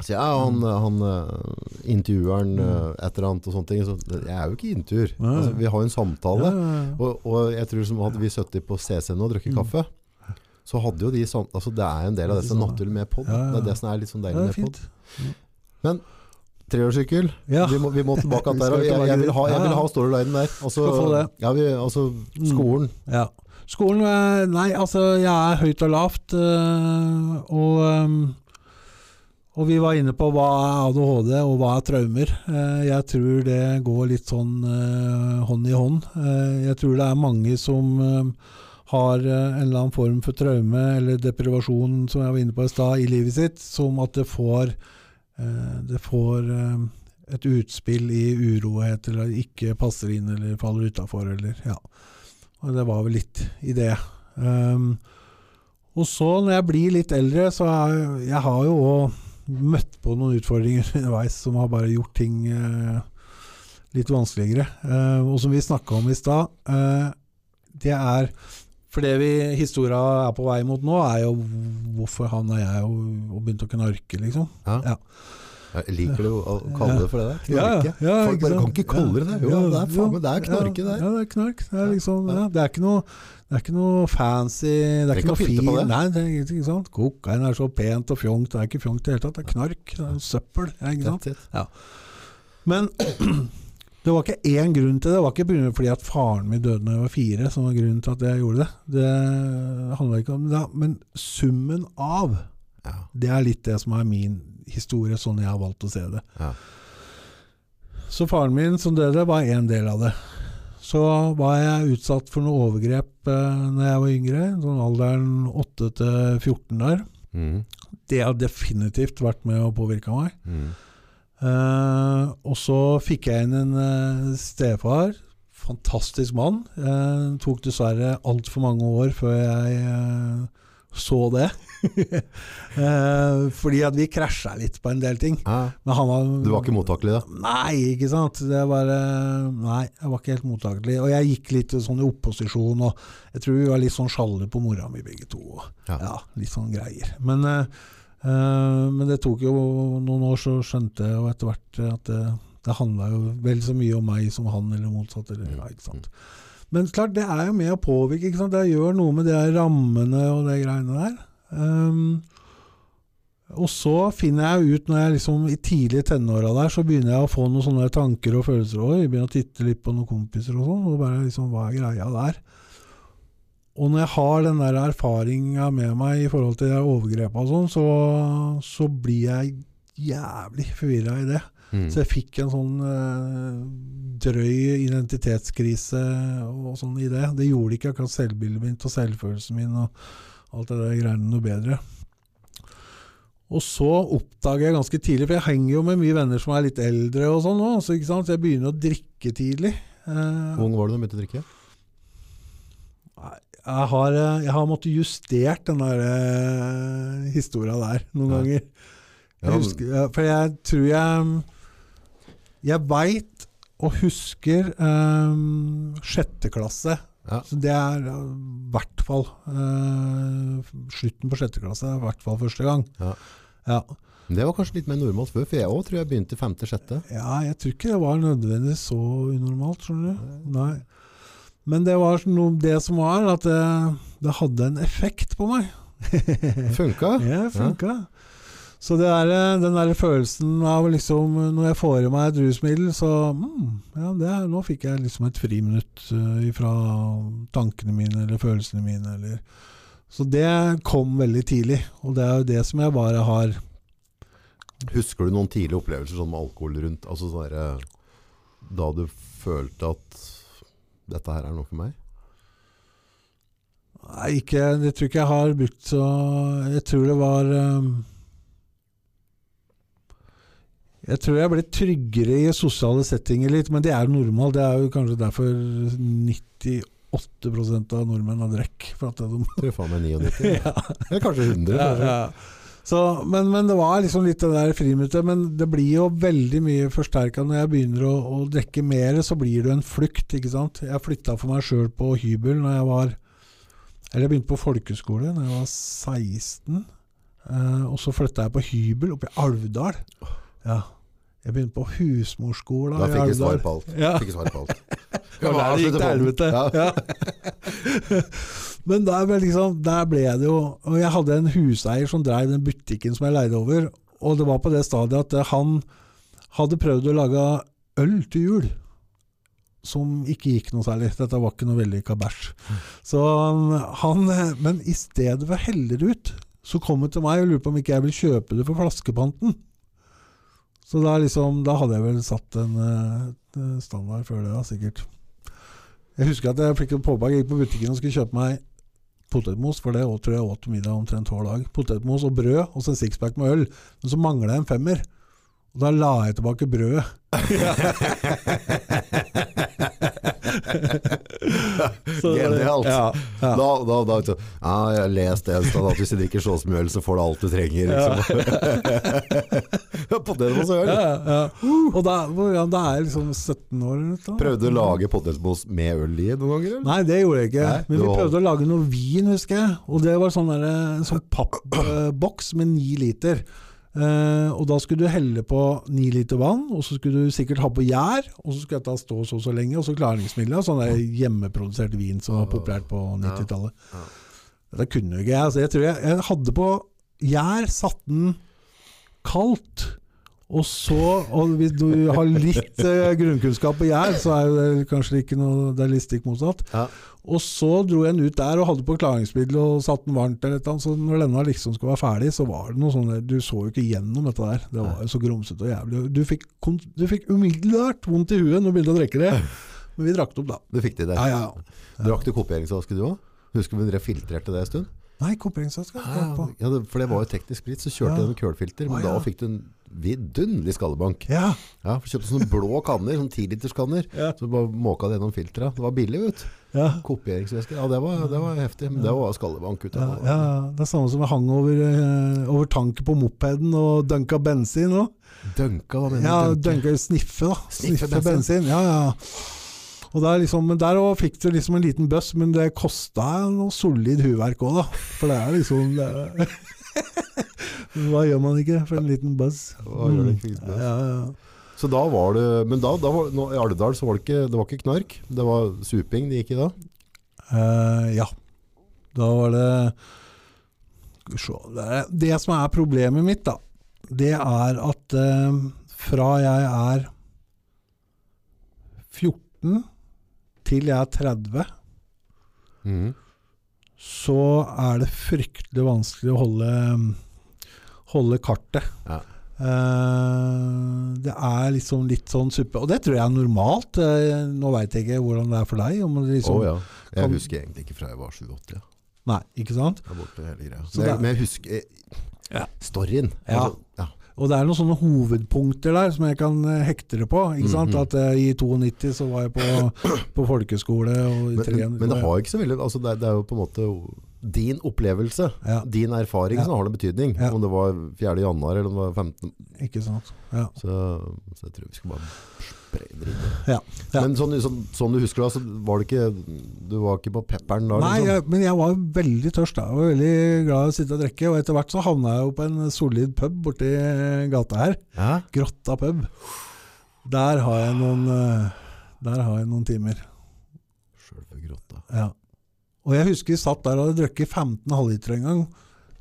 si ja, han, han eh, intervjueren eh, et eller annet og sånne ting. Så jeg er jo ikke intervjuer. Altså, vi har jo en samtale. Og, og jeg tror som hadde vi sittet på CC nå og drukket Mm. kaffe, så hadde jo de sånn altså Det er en del av det som er naturlig med pod. Det er det som er litt sånn deilig med pod. Men Treårssykkel. Ja. Vi, vi må tilbake til der. Jeg, jeg vil ha, jeg vil ha storylinen der. Altså. Ja, vi, altså Mm. skolen. Ja. Skolen Nei, altså, jeg er høyt og lavt. eh, og, ehm, og vi var inne på hva er ADHD, og hva er traumer. Eh, jeg tror det går litt sånn eh, hånd i hånd. Jeg tror det er mange som har en eller annen form for traume eller deprivasjon, som jeg var inne på i stad, i livet sitt, som at det får, det får et utspill i urohet, eller ikke passer inn, eller faller utafor, eller ja. Og det var vel litt i det. Um, og så, når jeg blir litt eldre, så er jeg har jo òg møtt på noen utfordringer underveis som har bare gjort ting uh, litt vanskeligere. Uh, og som vi snakka om i stad, uh, det er For det vi historia er på vei mot nå, er jo hvorfor han og jeg og, og begynte å knarke, liksom. Ja. Ja. Jeg liker du å kalle det for det der? Ja, Knarke? ja, Folk bare sant? kan ikke kalle det det. Jo, Ja, det er faen det er knarke det der. Ja, det er knark. Det er liksom Ja. ja, Det er ikke noe det er ikke noe fancy, det er ikke noe ikke å pynte fin på det. Nei, det er ikke, sant. Kokain er så pent og fjongt. Det er ikke fjongt i det hele tatt. Det er knark. Det er søppel. Ja, ikke sant? Ja. Men det var ikke én grunn til det. Det var ikke fordi at faren min døde da jeg var fire, som var grunnen til at jeg gjorde det. Det handla ikke om det. Men summen av, det er litt det som er min historie, sånn jeg har valgt å se det. Ja. Så faren min som døde, var en del av det. Så var jeg utsatt for noe overgrep eh, når jeg var yngre, sånn alderen 8 til 14 der. Mm. Det har definitivt vært med å påvirke meg. Mm. Eh, og så fikk jeg inn en eh, stefar. Fantastisk mann. Eh, tok dessverre altfor mange år før jeg eh, så det. eh, fordi at vi krasja litt på en del ting. Ja. Men han var, Du var ikke mottakelig da? Nei, ikke sant. Det var, eh, nei, jeg var ikke helt mottakelig. Og jeg gikk litt sånn i opposisjon, og jeg tror vi var litt sånn sjalu på mora mi begge to. Og, Ja. ja, litt sånn greier. Men, eh, eh, men det tok jo noen år, så skjønte jeg jo etter hvert at det, det handla jo vel så mye om meg som han, eller motsatt. Eller, ja, ikke sant? Men klart, det er jo med å påvirke. Ikke sant? Det gjør noe med de rammene og de greiene der. Um, og så finner jeg ut, når jeg liksom i tidlige tenåra der, så begynner jeg å få noen sånne tanker og følelser. Og jeg begynner å titte litt på noen kompiser og sånn, og bare liksom, hva er greia der? Og når jeg har den der erfaringa med meg i forhold til overgrepa og sånn, så, så blir jeg jævlig forvirra i det. Mm. Så jeg fikk en sånn eh, drøy identitetskrise og sånn i det. Det gjorde ikke akkurat selvbildet mitt og selvfølelsen min og alt det der greiene noe bedre. Og så oppdager jeg ganske tidlig, for jeg henger jo med mye venner som er litt eldre og sånn nå, så, så jeg begynner å drikke tidlig. Eh, Hvor ung var du da du begynte å drikke? jeg, har, eh, jeg har måttet justert den der uh, historia der noen Ja. ganger. Jeg husker, for jeg tror jeg Jeg veit og husker um, sjette klasse. Ja. Så det er i hvert fall eh, Slutten på sjette klasse i hvert fall første gang. Ja. Ja. Det var kanskje litt mer normalt før, for jeg òg tror jeg begynte i femte-sjette. ja, jeg tror ikke det var nødvendigvis så unormalt, skjønner du. Nei. Men det var noe, det som var, at det, det hadde en effekt på meg. Funka? Ja, funka. funka. Så det er, eh, den der følelsen av liksom Når jeg får i meg et rusmiddel, så mm, ja, det er, Nå fikk jeg liksom et friminutt uh, fra tankene mine eller følelsene mine. Eller. Så det kom veldig tidlig. Og det er jo det som jeg bare har Husker du noen tidlige opplevelser sånn med alkohol rundt? Altså sånn der, Da du følte at dette her er noe for meg? Nei, ikke, det tror ikke jeg har brukt så Jeg tror det var um, Jeg tror jeg ble tryggere i sosiale settinger litt, men det er normalt. Det er jo kanskje derfor 98 av nordmenn har drekk. For at de Tror faen meg 99. ja, Eller kanskje 100. ja, kanskje. ja. Så, men, men det var liksom litt det der friminuttet. Men det blir jo veldig mye forsterka når jeg begynner å, å drikke mer, så blir det en flukt, ikke sant. Jeg flytta for meg sjøl på hybel når jeg var Eller jeg begynte på folkeskole når jeg var 16. Eh, og så flytta jeg på hybel oppe i Alvdal. Ja. Jeg begynte på husmorskolen Da fikk jeg svar på alt. Ja. Fikk svar på alt. Det var der gikk til helvete. Ja. Ja. Men der liksom, der ble det jo Og jeg hadde en huseier som drev den butikken som jeg leide over. Og det var på det stadiet at han hadde prøvd å lage øl til jul. Som ikke gikk noe særlig. Dette var ikke noe vellykka bæsj. Så han Men i stedet for å helle det ut, så kom han til meg og lurte på om ikke jeg ville kjøpe det for flaskepanten. Så da, liksom, da hadde jeg vel satt en uh, standard før det, da, sikkert. Jeg husker at jeg fikk en påbakk. jeg gikk på butikken og skulle kjøpe meg potetmos, for det tror jeg åt middag omtrent hver dag. Potetmos og brød, og så en sixpack med øl. Men så mangla jeg en femmer. Og da la jeg tilbake brødet. Så- Genialt. Ja, ja. Da, da, da, ja, jeg har lest en sted at hvis du drikker så mye øl, så får du alt du trenger. Liksom. Potetmos og øl. Ja. Og da, ja, da er jeg liksom 17 år. Da. Prøvde du å lage potetmos med øl i noen ganger? Nei, det gjorde jeg ikke. Nei, Men vi var- prøvde å lage noe vin, husker jeg. Og det var sånn der, en sånn pappboks med ni liter. Eh, og da skulle du helle på ni liter vann, og så skulle du sikkert ha på gjær. Og så skulle dette stå så og så lenge, og så klaringsmidler. Sånn der hjemmeprodusert vin som var populært på 90-tallet. Ja. Dette kunne jo ikke jeg. Altså, jeg tror jeg, jeg hadde på gjær, satt den kaldt. Og så, og hvis du har litt eh, grunnkunnskap på gjær, så er det kanskje ikke noe Det er litt stikk motsatt. Ja. Og så dro jeg den ut der og hadde på klaringsmiddel og satte den varmt. Eller annet, så når denne liksom skulle være ferdig, så var det noe sånn der, Du så jo ikke gjennom dette der. Det var jo så grumsete og jævlig. Du fikk, du fikk umiddelbart vondt i huet når du begynte å drikke det. Men vi drakk det opp, da. Du fikk det der. Ja, ja. Drakk du kopieringsaske du òg? Husker du dere filtrerte det en stund? Nei, koperingsselskap. Ja, ja, for det var jo teknisk sprit, så kjørte Ja. jeg med kølfilter. Men ah, ja. da fikk du en vidunderlig skallebank. Ja. Ja, for Kjøpte sånne blå kanner, sånn 10-literskanner. Ja. Så bare måka det gjennom filtera. Det var billig, vet ja. Kopieringsvæske. Ja, det var, det var heftig. Men det var skallebank ut Ja, av det. ja, det er samme som jeg hang over, eh, over tanken på mopeden og dunka bensin òg. Dønka, hva mener Ja, du? Ja, dunka sniffe, da. Sniffe Sniffe, bensin. Ja, ja. Og der, liksom, der fikk du liksom en liten bøss, men det kosta noe solid huverk òg, da. For det er liksom det er, Hva gjør man ikke for en liten buzz? Hva gjør det ikke buzz? Ja, ja. Så da var det Men da, da var, nå, i Alvdal så var det ikke Det var ikke knark. Det var suping det gikk i da. Uh, ja. Da var det det som er problemet mitt, da, det er at eh, fra jeg er 14 til jeg er 30, mm. så er det fryktelig vanskelig å holde, holde kartet. Ja. Uh, det er liksom litt sånn suppe Og det tror jeg er normalt. Uh, nå veit jeg ikke hvordan det er for deg. Liksom, ja. Jeg Kan- husker egentlig ikke fra jeg var 7-8. Ja. Nei, ikke sant? Jeg borte hele greia. Men, jeg- det- men jeg husker eh, Ja. storyen. Ja. Altså, ja. Og det er noen sånne hovedpunkter der som jeg kan eh, hekte det på. Ikke sant? Mhm. At eh, I 92 så var jeg på, på folkeskole. Og i Men, men, men det har ikke så veldig altså det, er, det er jo på en måte din opplevelse, Ja. din erfaring, Ja. som har noen betydning. Ja. Om det var 4. januar eller om det var 15. Ikke sant? Ja. Så, så jeg tror vi skal bare. Ja. Ja. Men sånn, sånn, sånn du husker da, så var det ikke Du var ikke på pepperen da? Nei, liksom? jeg, men jeg var veldig tørst. da. Jeg var veldig glad i å sitte og drikke. Og etter hvert så havna jeg jo på en solid pub borti gata her. Ja? Grotta pub. Der har jeg noen, eh, der har jeg noen timer. Sjølve grotta. Ja. Og jeg husker vi satt der og hadde drukket 15 halvlitere en gang.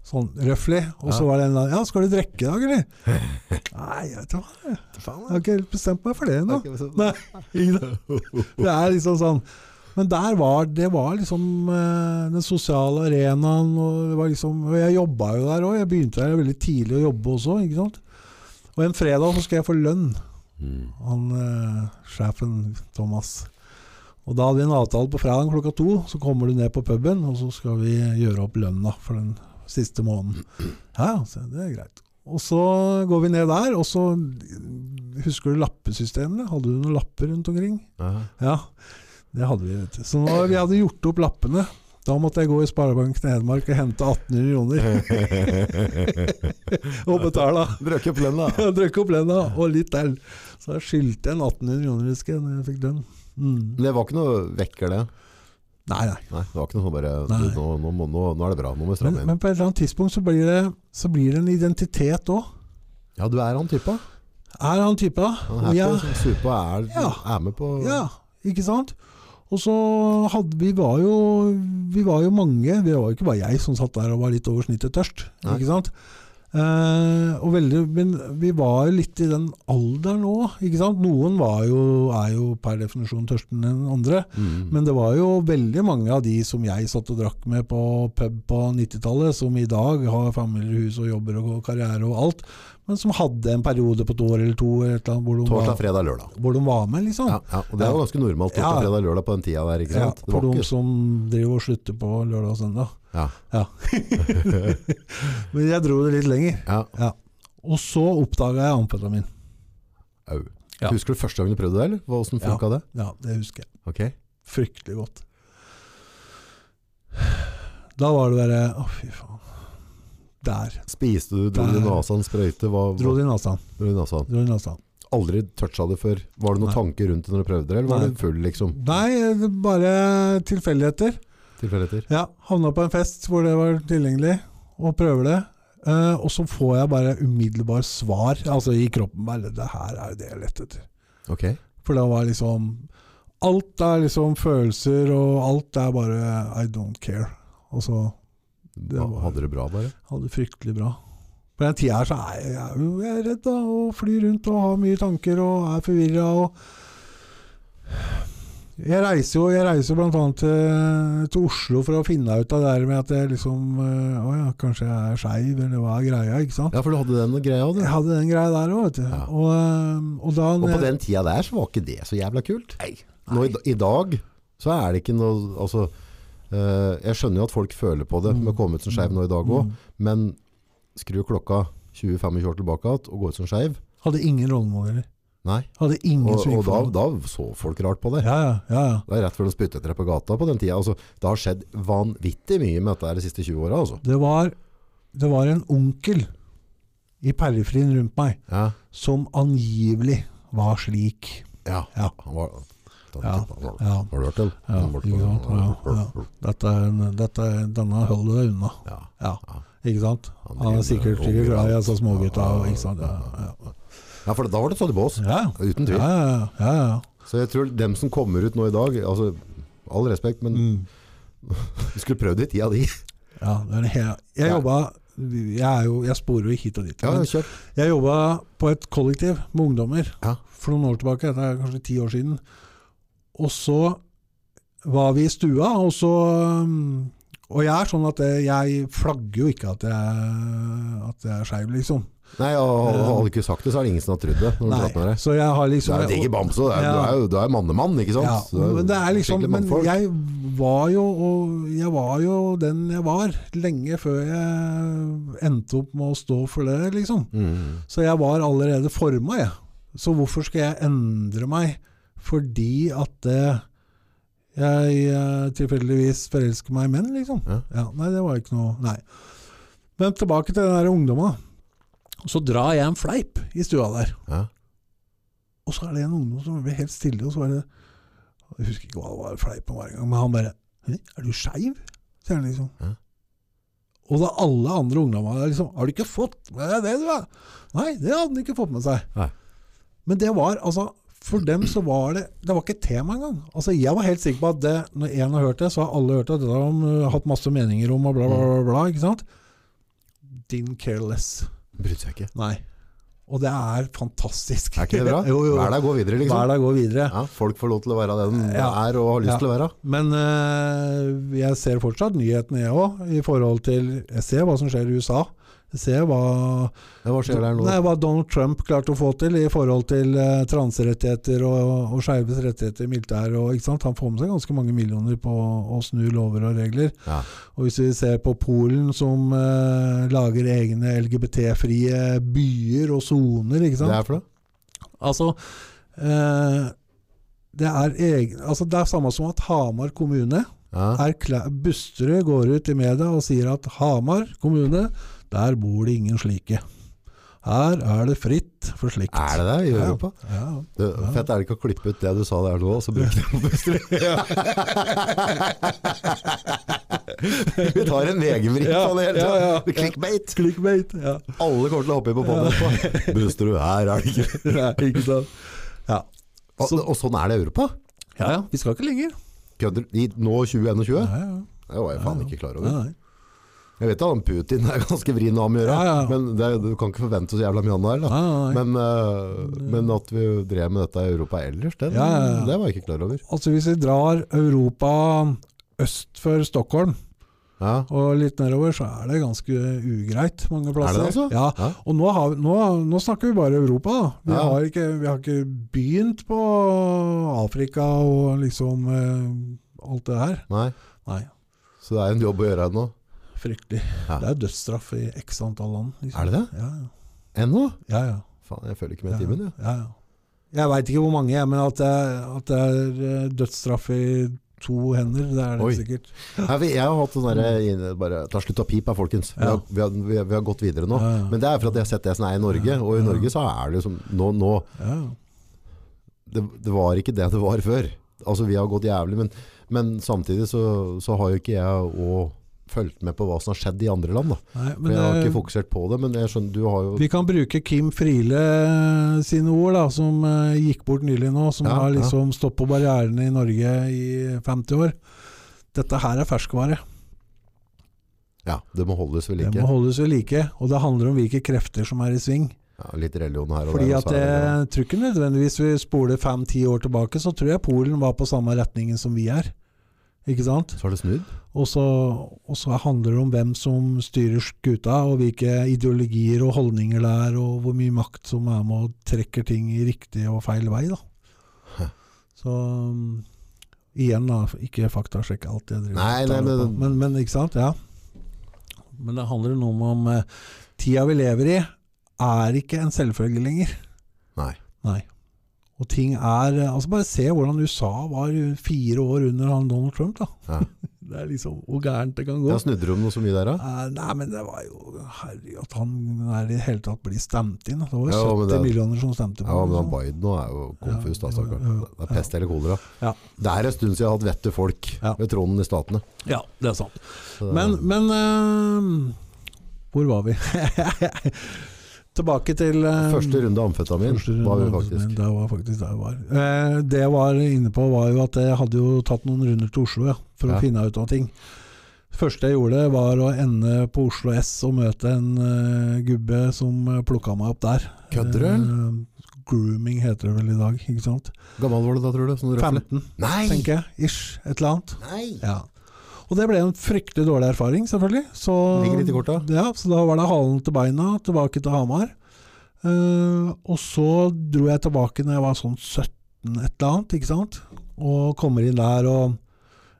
Sånn røffelig. Og så var det en eller annen Ja, skal du drikke i dag, eller? Nei, jeg vet hva. Jeg har ikke bestemt meg for det ennå. Ikke? Det er liksom sånn Men der var det var liksom eh, den sosiale arenaen, og, det var liksom, og jeg jobba jo der òg. Jeg begynte der veldig tidlig å jobbe også, ikke sant. Og en fredag så skal jeg få lønn. Mm. Han eh, sjefen Thomas. Og da hadde vi en avtale på fredag klokka to. Så kommer du ned på puben, og så skal vi gjøre opp lønna for den siste måneden. Ja, så det er greit. Og så går vi ned der, og så Husker du lappesystemene? Hadde du noen lapper rundt omkring? Ja. Ja, det hadde vi. vet du. Så når vi hadde gjort opp lappene, da måtte jeg gå i Sparebanken Hedmark og hente 1800 kroner og betale. Drøkke opp lønna. Jeg opp lønna, og litt til. Så jeg skyldte en 1800 kroner, husker jeg, når jeg fikk lønn. Mm. Det var ikke noe vekker, det? Nei, nei. Nei, det var ikke noe sånn bare nå, nå, nå, nå er det bra, nå må vi Men, stramme inn. men på et eller annet tidspunkt så blir det, så blir det en identitet òg. Ja, du er han typa. Er han type. Han happy, som super er, Ja. er med på Ja, ikke sant? Og så hadde vi var jo Vi var jo mange, det var jo ikke bare jeg som satt der og var litt over snittet tørst. Nei. Ikke sant? Og veldig, men vi var jo litt i den alderen òg. Noen var jo, er jo per definisjon tørsten enn andre. Mm. Men det var jo veldig mange av de som jeg satt og drakk med på pub på 90-tallet, som i dag har familiehus og jobber og karriere og alt, men som hadde en periode på et år eller to eller et eller annet, hvor, de Torsdag, var, fredag, lørdag. hvor de var med, liksom. Ja, ja, og det er jo ganske normalt torsdag, fredag, lørdag på den tida der, ikke sant? Ja, for de som driver og slutter på lørdag og søndag. Ja. Ja. Men jeg dro det litt lenger. Ja, Ja. Og så oppdaga jeg amfetamin. au. Husker du første gang du prøvde det, eller? Hvordan funka det? Ja, det husker jeg. Okay. Fryktelig godt. Da var det bare Å, fy faen. Der. Spiste du, dro du nesa en sprøyte? Hva, Dro det i nesa. dro i. Aldri toucha det før? Var det noen Nei. tanker rundt det når du prøvde det, eller var Nei. du full, liksom? Nei, bare tilfeldigheter. Tilfeldigheter? Ja, havna på en fest hvor det var tilgjengelig, og prøver det. Eh, og så får jeg bare umiddelbar svar, altså i kroppen. Bare, det her er jo det jeg lette etter. Ok. For da var liksom Alt er liksom følelser, og alt er bare I don't care. Og så Det var- Hadde det bra, bare? hadde det fryktelig bra. På den tida her så er jeg, jeg er jeg er redd, da, og flyr rundt og har mye tanker og er forvirra Jeg reiser jo jeg reiser annet til, til Oslo for å finne ut av det der med at jeg liksom øh, Å ja, kanskje jeg er skeiv, eller hva er greia? Ikke sant? Ja, for du hadde den greia, du. Jeg hadde den greia der òg, vet du. Ja. Og, øh, og da Og på den tida der så var ikke det så jævla kult. Nei. Nå, i, I dag så er det ikke noe Altså eh, Jeg skjønner jo at folk føler på det med å komme ut som skeiv nå i dag òg, Mm. men skru klokka 20-25 år tilbake igjen og gå ut som skeiv Hadde ingen rollemodeller. Nei. Hadde ingen Og, og da, da så folk rart på det. Ja, ja, ja, ja. Det er rett før de spyttet deg på gata på den tida. Altså, det har skjedd vanvittig mye med dette de siste 20 åra. Altså. Det var, det var en onkel i periferien rundt meg Ja. som angivelig var slik. ja. Ja. Han var, Ja, ja. Har du hørt den? Dette, dette, denne holder deg unna. Ja. Ikke sant? Han er sikkert, sikkert glad i disse smågutta. Ja, for da var det sånn i bås. ja. Uten tvil. ja, ja, ja, ja. Så jeg tror dem som kommer ut nå i dag altså, All respekt, men Mm. vi skulle prøvd det i tida di. ja det jeg Ja. jobba jeg, jo, jeg sporer jo hit og dit. Ja. Jeg jobba på et kollektiv med ungdommer Ja. for noen år tilbake, Det er kanskje ti år siden. Og så var vi i stua, og så um, Og jeg er sånn at jeg, flagger jo ikke at jeg, at jeg er skeiv, liksom. Nei, og Hadde du ikke sagt det, så er det ingen som har trodd det. Nei, det. så jeg har Du liksom er jo digger bamse, du er, Ja. du er jo du jo mannemann, ikke sant? Ja, men det er liksom Men jeg var jo Jeg var jo den jeg var, lenge før jeg endte opp med å stå for det, liksom. Mm. Så jeg var allerede forma, jeg. Så hvorfor skal jeg endre meg fordi at det jeg eh, tilfeldigvis forelsker meg i menn, liksom? Ja. Nei, det var ikke noe Nei. Men tilbake til den der ungdomma. Så drar jeg en fleip i stua der. Ja. Og så er det en ungdom som blir helt stille, og så er det Jeg husker ikke hva det var fleipen var engang, men han bare 'Er du skeiv?' sier han liksom. Ja. Og da alle andre ungdommer der, liksom 'Har du ikke fått med deg det, du?' da?» Nei, det hadde han ikke fått med seg. Nei. Men det var altså For dem så var det Det var ikke et tema engang. Altså Jeg var helt sikker på at det, når én har hørt det, så har alle hørt det. Det har de uh, hatt masse meninger om, og bla, bla, bla. bla ikke sant? Didn't care less. Brydde seg ikke. Nei. Og det er fantastisk. Er ikke det bra? jo, jo. Hver dag går videre, Hver liksom. dag går videre. Ja, folk får lov til å være den de Ja. er og har lyst Ja. til å være. Men uh, jeg ser fortsatt nyhetene, jeg òg, i forhold til Jeg ser hva som skjer i USA. Ser hva, nei, hva Donald Trump klarte å få til i forhold til uh, transerettigheter og, og skeives rettigheter i militæret. Han får med seg ganske mange millioner på å snu lover og regler. Ja. Og hvis vi ser på Polen, som eh, lager egne LGBT-frie byer og soner. Det er for det? Altså, eh, det er egen, altså det er samme som at Hamar kommune Ja. Busterud går ut i media og sier at Hamar kommune, der bor det ingen slike. Her er det fritt for slikt. Er det det i Ja. Europa? Ja. Det, fett er det ikke å klippe ut det du sa der nå, og så bruke det på Busterud. Vi tar en VG-vri Ja, på det hele ja, ja. Clickbait. Clickbait. Ja. Alle kommer til å hoppe inn på podden etterpå. Busterud, her er det ikke. Nei, ikke sant. Ja. Og, og sånn er det i Europa. ja, ja. Vi skal ikke lenger. Kødder I nå 2021? Ja, ja. Det var jeg faen ikke klar over. Nei, nei. Jeg vet at han Putin er ganske vrien å ha med å gjøre, Ja, ja. men det, du kan ikke forvente så jævla mye annet her. Men, uh, men at vi drev med dette i Europa ellers, det, Ja, det var jeg ikke klar over. Altså Hvis vi drar Europa øst for Stockholm Ja. og litt nedover, så er det ganske ugreit mange plasser. Er det altså? Ja. Og nå, har, nå, nå snakker vi bare Europa. da. Vi, har ikke, vi har ikke begynt på Afrika og liksom eh, alt det her. Nei. Nei, Så det er en jobb å gjøre ennå. Fryktelig. Ja. Det er dødsstraff i x antall land. Liksom. Er det det? Ja, ja. Ennå? ja, ja. Faen, jeg følger ikke med i timen, jeg. ja, ja. Jeg veit ikke hvor mange, jeg, men at det, er- at det er eh, dødsstraff i to hender, det er det Oi. sikkert. Vi- Jeg har hatt sånn derre bare Ta slutt å pipe, folkens. Vi, har, vi, har, vi, har, vi har gått videre nå. Men det er for at jeg har sett det som er i Norge, og i Norge så er det jo som Nå, nå Ja. det, det var ikke det det var før. Altså Vi har gått jævlig, men, men samtidig så, så har jo ikke jeg òg fulgt med på hva som har skjedd i andre land. Nei, For Jeg har eh, ikke fokusert på det, men jeg skjønner du har jo vi kan bruke Kim Friele sine ord, da, som uh, gikk bort nylig nå. Som Ja, har ja. liksom stått på barrierene i Norge i 50 år. Dette her er ferskvare. Ja, det må holdes ved Det like. må holdes ved like. Og det handler om hvilke krefter som er i sving. Ja, litt religion her og Fordi der. at det, det- jeg tror ikke nødvendigvis vi spoler fem-ti år tilbake, så tror jeg Polen var på samme retningen som vi er. Ikke sant? Så har det snudd. Og så, og så handler det om hvem som styrer skuta, og hvilke ideologier og holdninger det er, og hvor mye makt som er med og trekker ting i riktig og feil vei. Da. Hæ. Så um, igjen, da, ikke faktasjekk alt jeg driver Nei, nei, men- på. men, men ikke sant? Ja. Men det handler noe om, om eh, tida vi lever i, er ikke en selvfølge lenger. Nei. Nei. Og ting er eh, Altså Bare se hvordan USA var fire år under han Donald Trump. da Ja. Det er liksom hvor gærent det kan gå. Ja, snudde om noe så mye der, da? Eh, nei, men det var jo Herregud, at han er i det hele tatt blir stemt inn. Det var jo Ja, 70 det- millioner som stemte på Ja, men han. Biden nå er jo konfus, da, stakkar. Det er pest eller kolera. Ja. Det er en stund siden jeg har hatt vette folk ved tronen i statene. Ja, det er sant. Så Men, men eh, Hvor var vi? Tilbake til uh, Første runde amfetamin Første var vi faktisk. Det var faktisk der jeg var. Eh, det jeg var inne på, var jo at jeg hadde jo tatt noen runder til Oslo ja, for Ja. å finne ut av ting. Det første jeg gjorde, var å ende på Oslo S og møte en uh, gubbe som uh, plukka meg opp der. Kødder du? Uh, grooming heter det vel i dag, ikke sant? Gammel var du da, tror du? Sånn 15, Nei! tenker jeg. Ish. Et eller annet. Nei! Ja. Og det ble en fryktelig dårlig erfaring, selvfølgelig. Så, Ligger litt i korta. Ja, så da var det halen til beina, tilbake til Hamar. Uh, og så dro jeg tilbake når jeg var sånn 17 et eller annet, ikke sant. Og kommer inn der og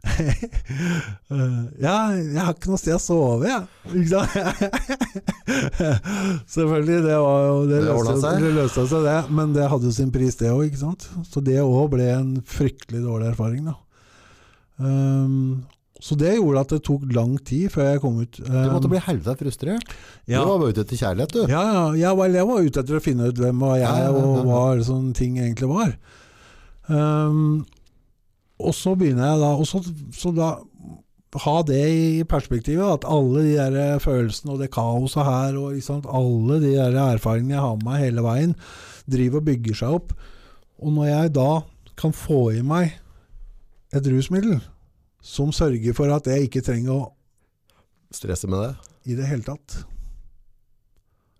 uh, Ja, jeg har ikke noe sted å sove, jeg. Ikke sant? Selvfølgelig, det var jo Det, Det løste, seg. det løste seg, det. Men det hadde jo sin pris, det òg, ikke sant. Så det òg ble en fryktelig dårlig erfaring, da. Um, så det gjorde at det tok lang tid før jeg kom ut. Du måtte Um, bli helvete frustrert. ja. Du var bare ute etter kjærlighet, du. Ja, ja jeg, var, jeg var ute etter å finne ut hvem var jeg, og hva sånne ting egentlig var. Um, og så begynner jeg da og så, så da ha det i perspektivet, at alle de der følelsene og det kaoset her, og liksom, alle de der erfaringene jeg har med meg hele veien, driver og bygger seg opp. Og når jeg da kan få i meg et rusmiddel som sørger for at jeg ikke trenger å Stresse med det. i det hele tatt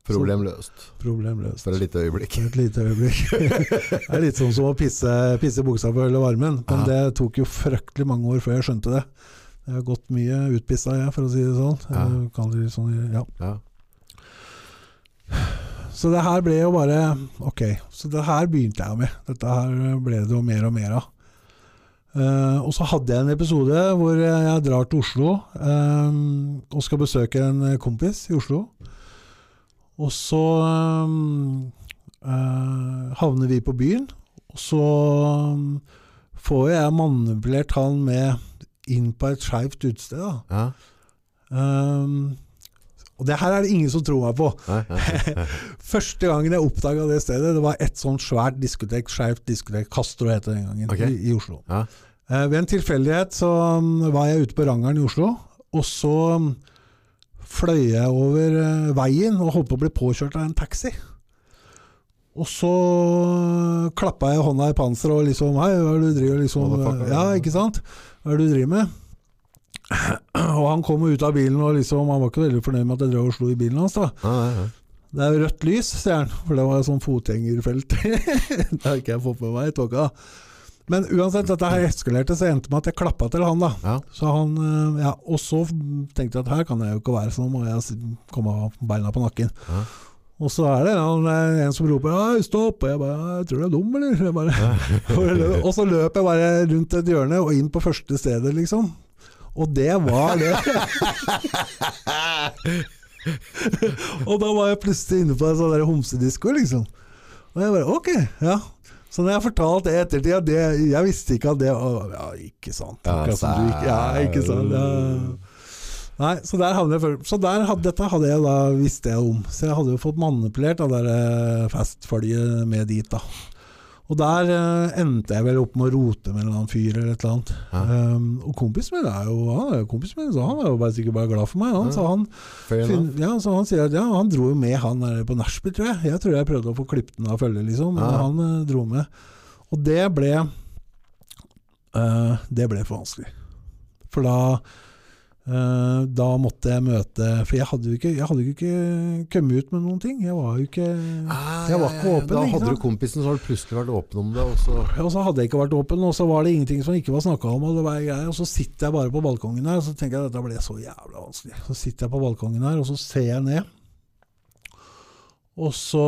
Problem løst. Problemløst. For et lite øyeblikk. For et lite øyeblikk. det er litt sånn som å pisse, pisse buksa på holde varmen. Men Ja. det tok jo fryktelig mange år før jeg skjønte det. Jeg har gått mye utpissa, jeg, for å si det sånn. Jeg det sånn ja. Ja. Så det her ble jo bare Ok, så det her begynte jeg med. Dette her ble det jo mer og mer av. Eh, og så hadde jeg en episode hvor jeg drar til Oslo eh, og skal besøke en kompis i Oslo. Og så eh, havner vi på byen, og så um, får jeg manipulert han med inn på et skeivt utested. Ja. Um, Og det her er det ingen som tror meg på. Første gangen jeg oppdaga det stedet, det var et sånt svært diskotek, skeivt diskotek, Castro het det den gangen, okay. i, i Oslo. Ja. Eh, ved en tilfeldighet så mm, var jeg ute på Rangeren i Oslo, og så mm, fløy jeg over eh, veien og holdt på å bli påkjørt av en taxi. Og så klappa jeg hånda i panseret og liksom Hei, hva er det du driver liksom. Ja, ikke sant? Hva er det du driver med? Og han kom ut av bilen og liksom Han var ikke veldig fornøyd med at jeg drev og slo i bilen hans. da Nei, ja, ja. det er rødt lys, sier han, for det var sånn fotgjengerfelt. det har ikke jeg fått med meg i tåka. Men uansett, dette her eskalerte, så endte med at jeg klappa til han, da. Ja. Så han, eh, ja, Og så tenkte jeg at her kan jeg jo ikke være, så nå må jeg komme av beina på nakken. Ja. Og så er det han, eh, en som roper «Hei, 'stopp', og jeg bare «Jeg 'tror du er dum', eller?' Bare, og så løper jeg bare rundt et hjørne og inn på første stedet, liksom. Og det var det. og da var jeg plutselig inne på en sånn homsedisko, liksom. Og jeg bare ok, ja. Så når jeg fortalte det i ettertid, jeg visste ikke at det var Ja, ikke sant. Ja, Akkurat som du ikke Ja, ikke sant. Ja. Nei, så der havnet jeg. Så der hadde, dette hadde jeg da visste jeg om. Så jeg hadde jo fått manipulert det der eh, fastfølget med dit, da. Og der uh, endte jeg vel opp med å rote med en eller annen fyr eller et eller annet. Ja. Um, og kompisen min er jo han er jo kompisen min, så han er jo bare sikkert bare glad for meg. Han, Ja. så han Fin, ja, så han sier at ja, han dro jo med han der på nachspiel, tror jeg. Jeg tror jeg prøvde å få klippet den av følge, liksom, men han uh, dro med. Og det ble uh, Det ble for vanskelig. For da Da måtte jeg møte For jeg hadde jo ikke, jeg hadde jo ikke kommet ut med noen ting. Jeg var jo ikke Ah, Jeg var ikke åpen, Da hadde du kompisen, så hadde du plutselig vært åpen om det. Og så Og så hadde jeg ikke vært åpen, og så var det ingenting som ikke var snakka om. Og det var greier, og så sitter jeg bare på balkongen her, og så tenker jeg at dette ble så jævla vanskelig. Så sitter jeg på balkongen her, og så ser jeg ned. Og så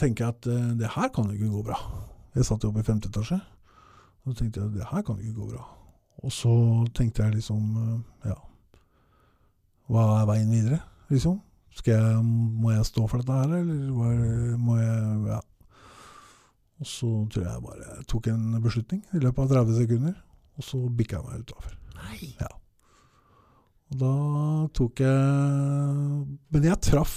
tenker jeg at eh, det her kan jo ikke gå bra. Jeg satt jo oppe i femte etasje. Og så tenkte jeg at det her kan jo ikke gå bra. Og så tenkte jeg liksom eh, Ja. Hva er veien videre, liksom? Skal jeg, må jeg stå for dette her, eller må jeg Ja. Og så tror jeg bare jeg tok en beslutning i løpet av 30 sekunder, og så bikka jeg meg utafor. Nei. Og da tok jeg Men jeg traff.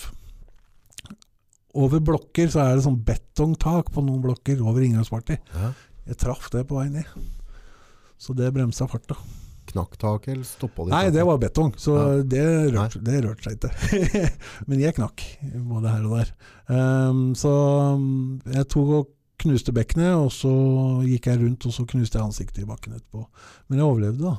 Over blokker så er det sånn betongtak på noen blokker over inngangsparty. Ja. Jeg traff det på vei ned. Så det bremsa farta. Knakk taket, eller stoppa det? Nei, taket? det var betong, så Ja. det, rørte, det rørte seg ikke. Men jeg knakk, både her og der. Um, så um, jeg tok og knuste bekkenet, og så gikk jeg rundt og så knuste jeg ansiktet i bakken etterpå. Men jeg overlevde, da.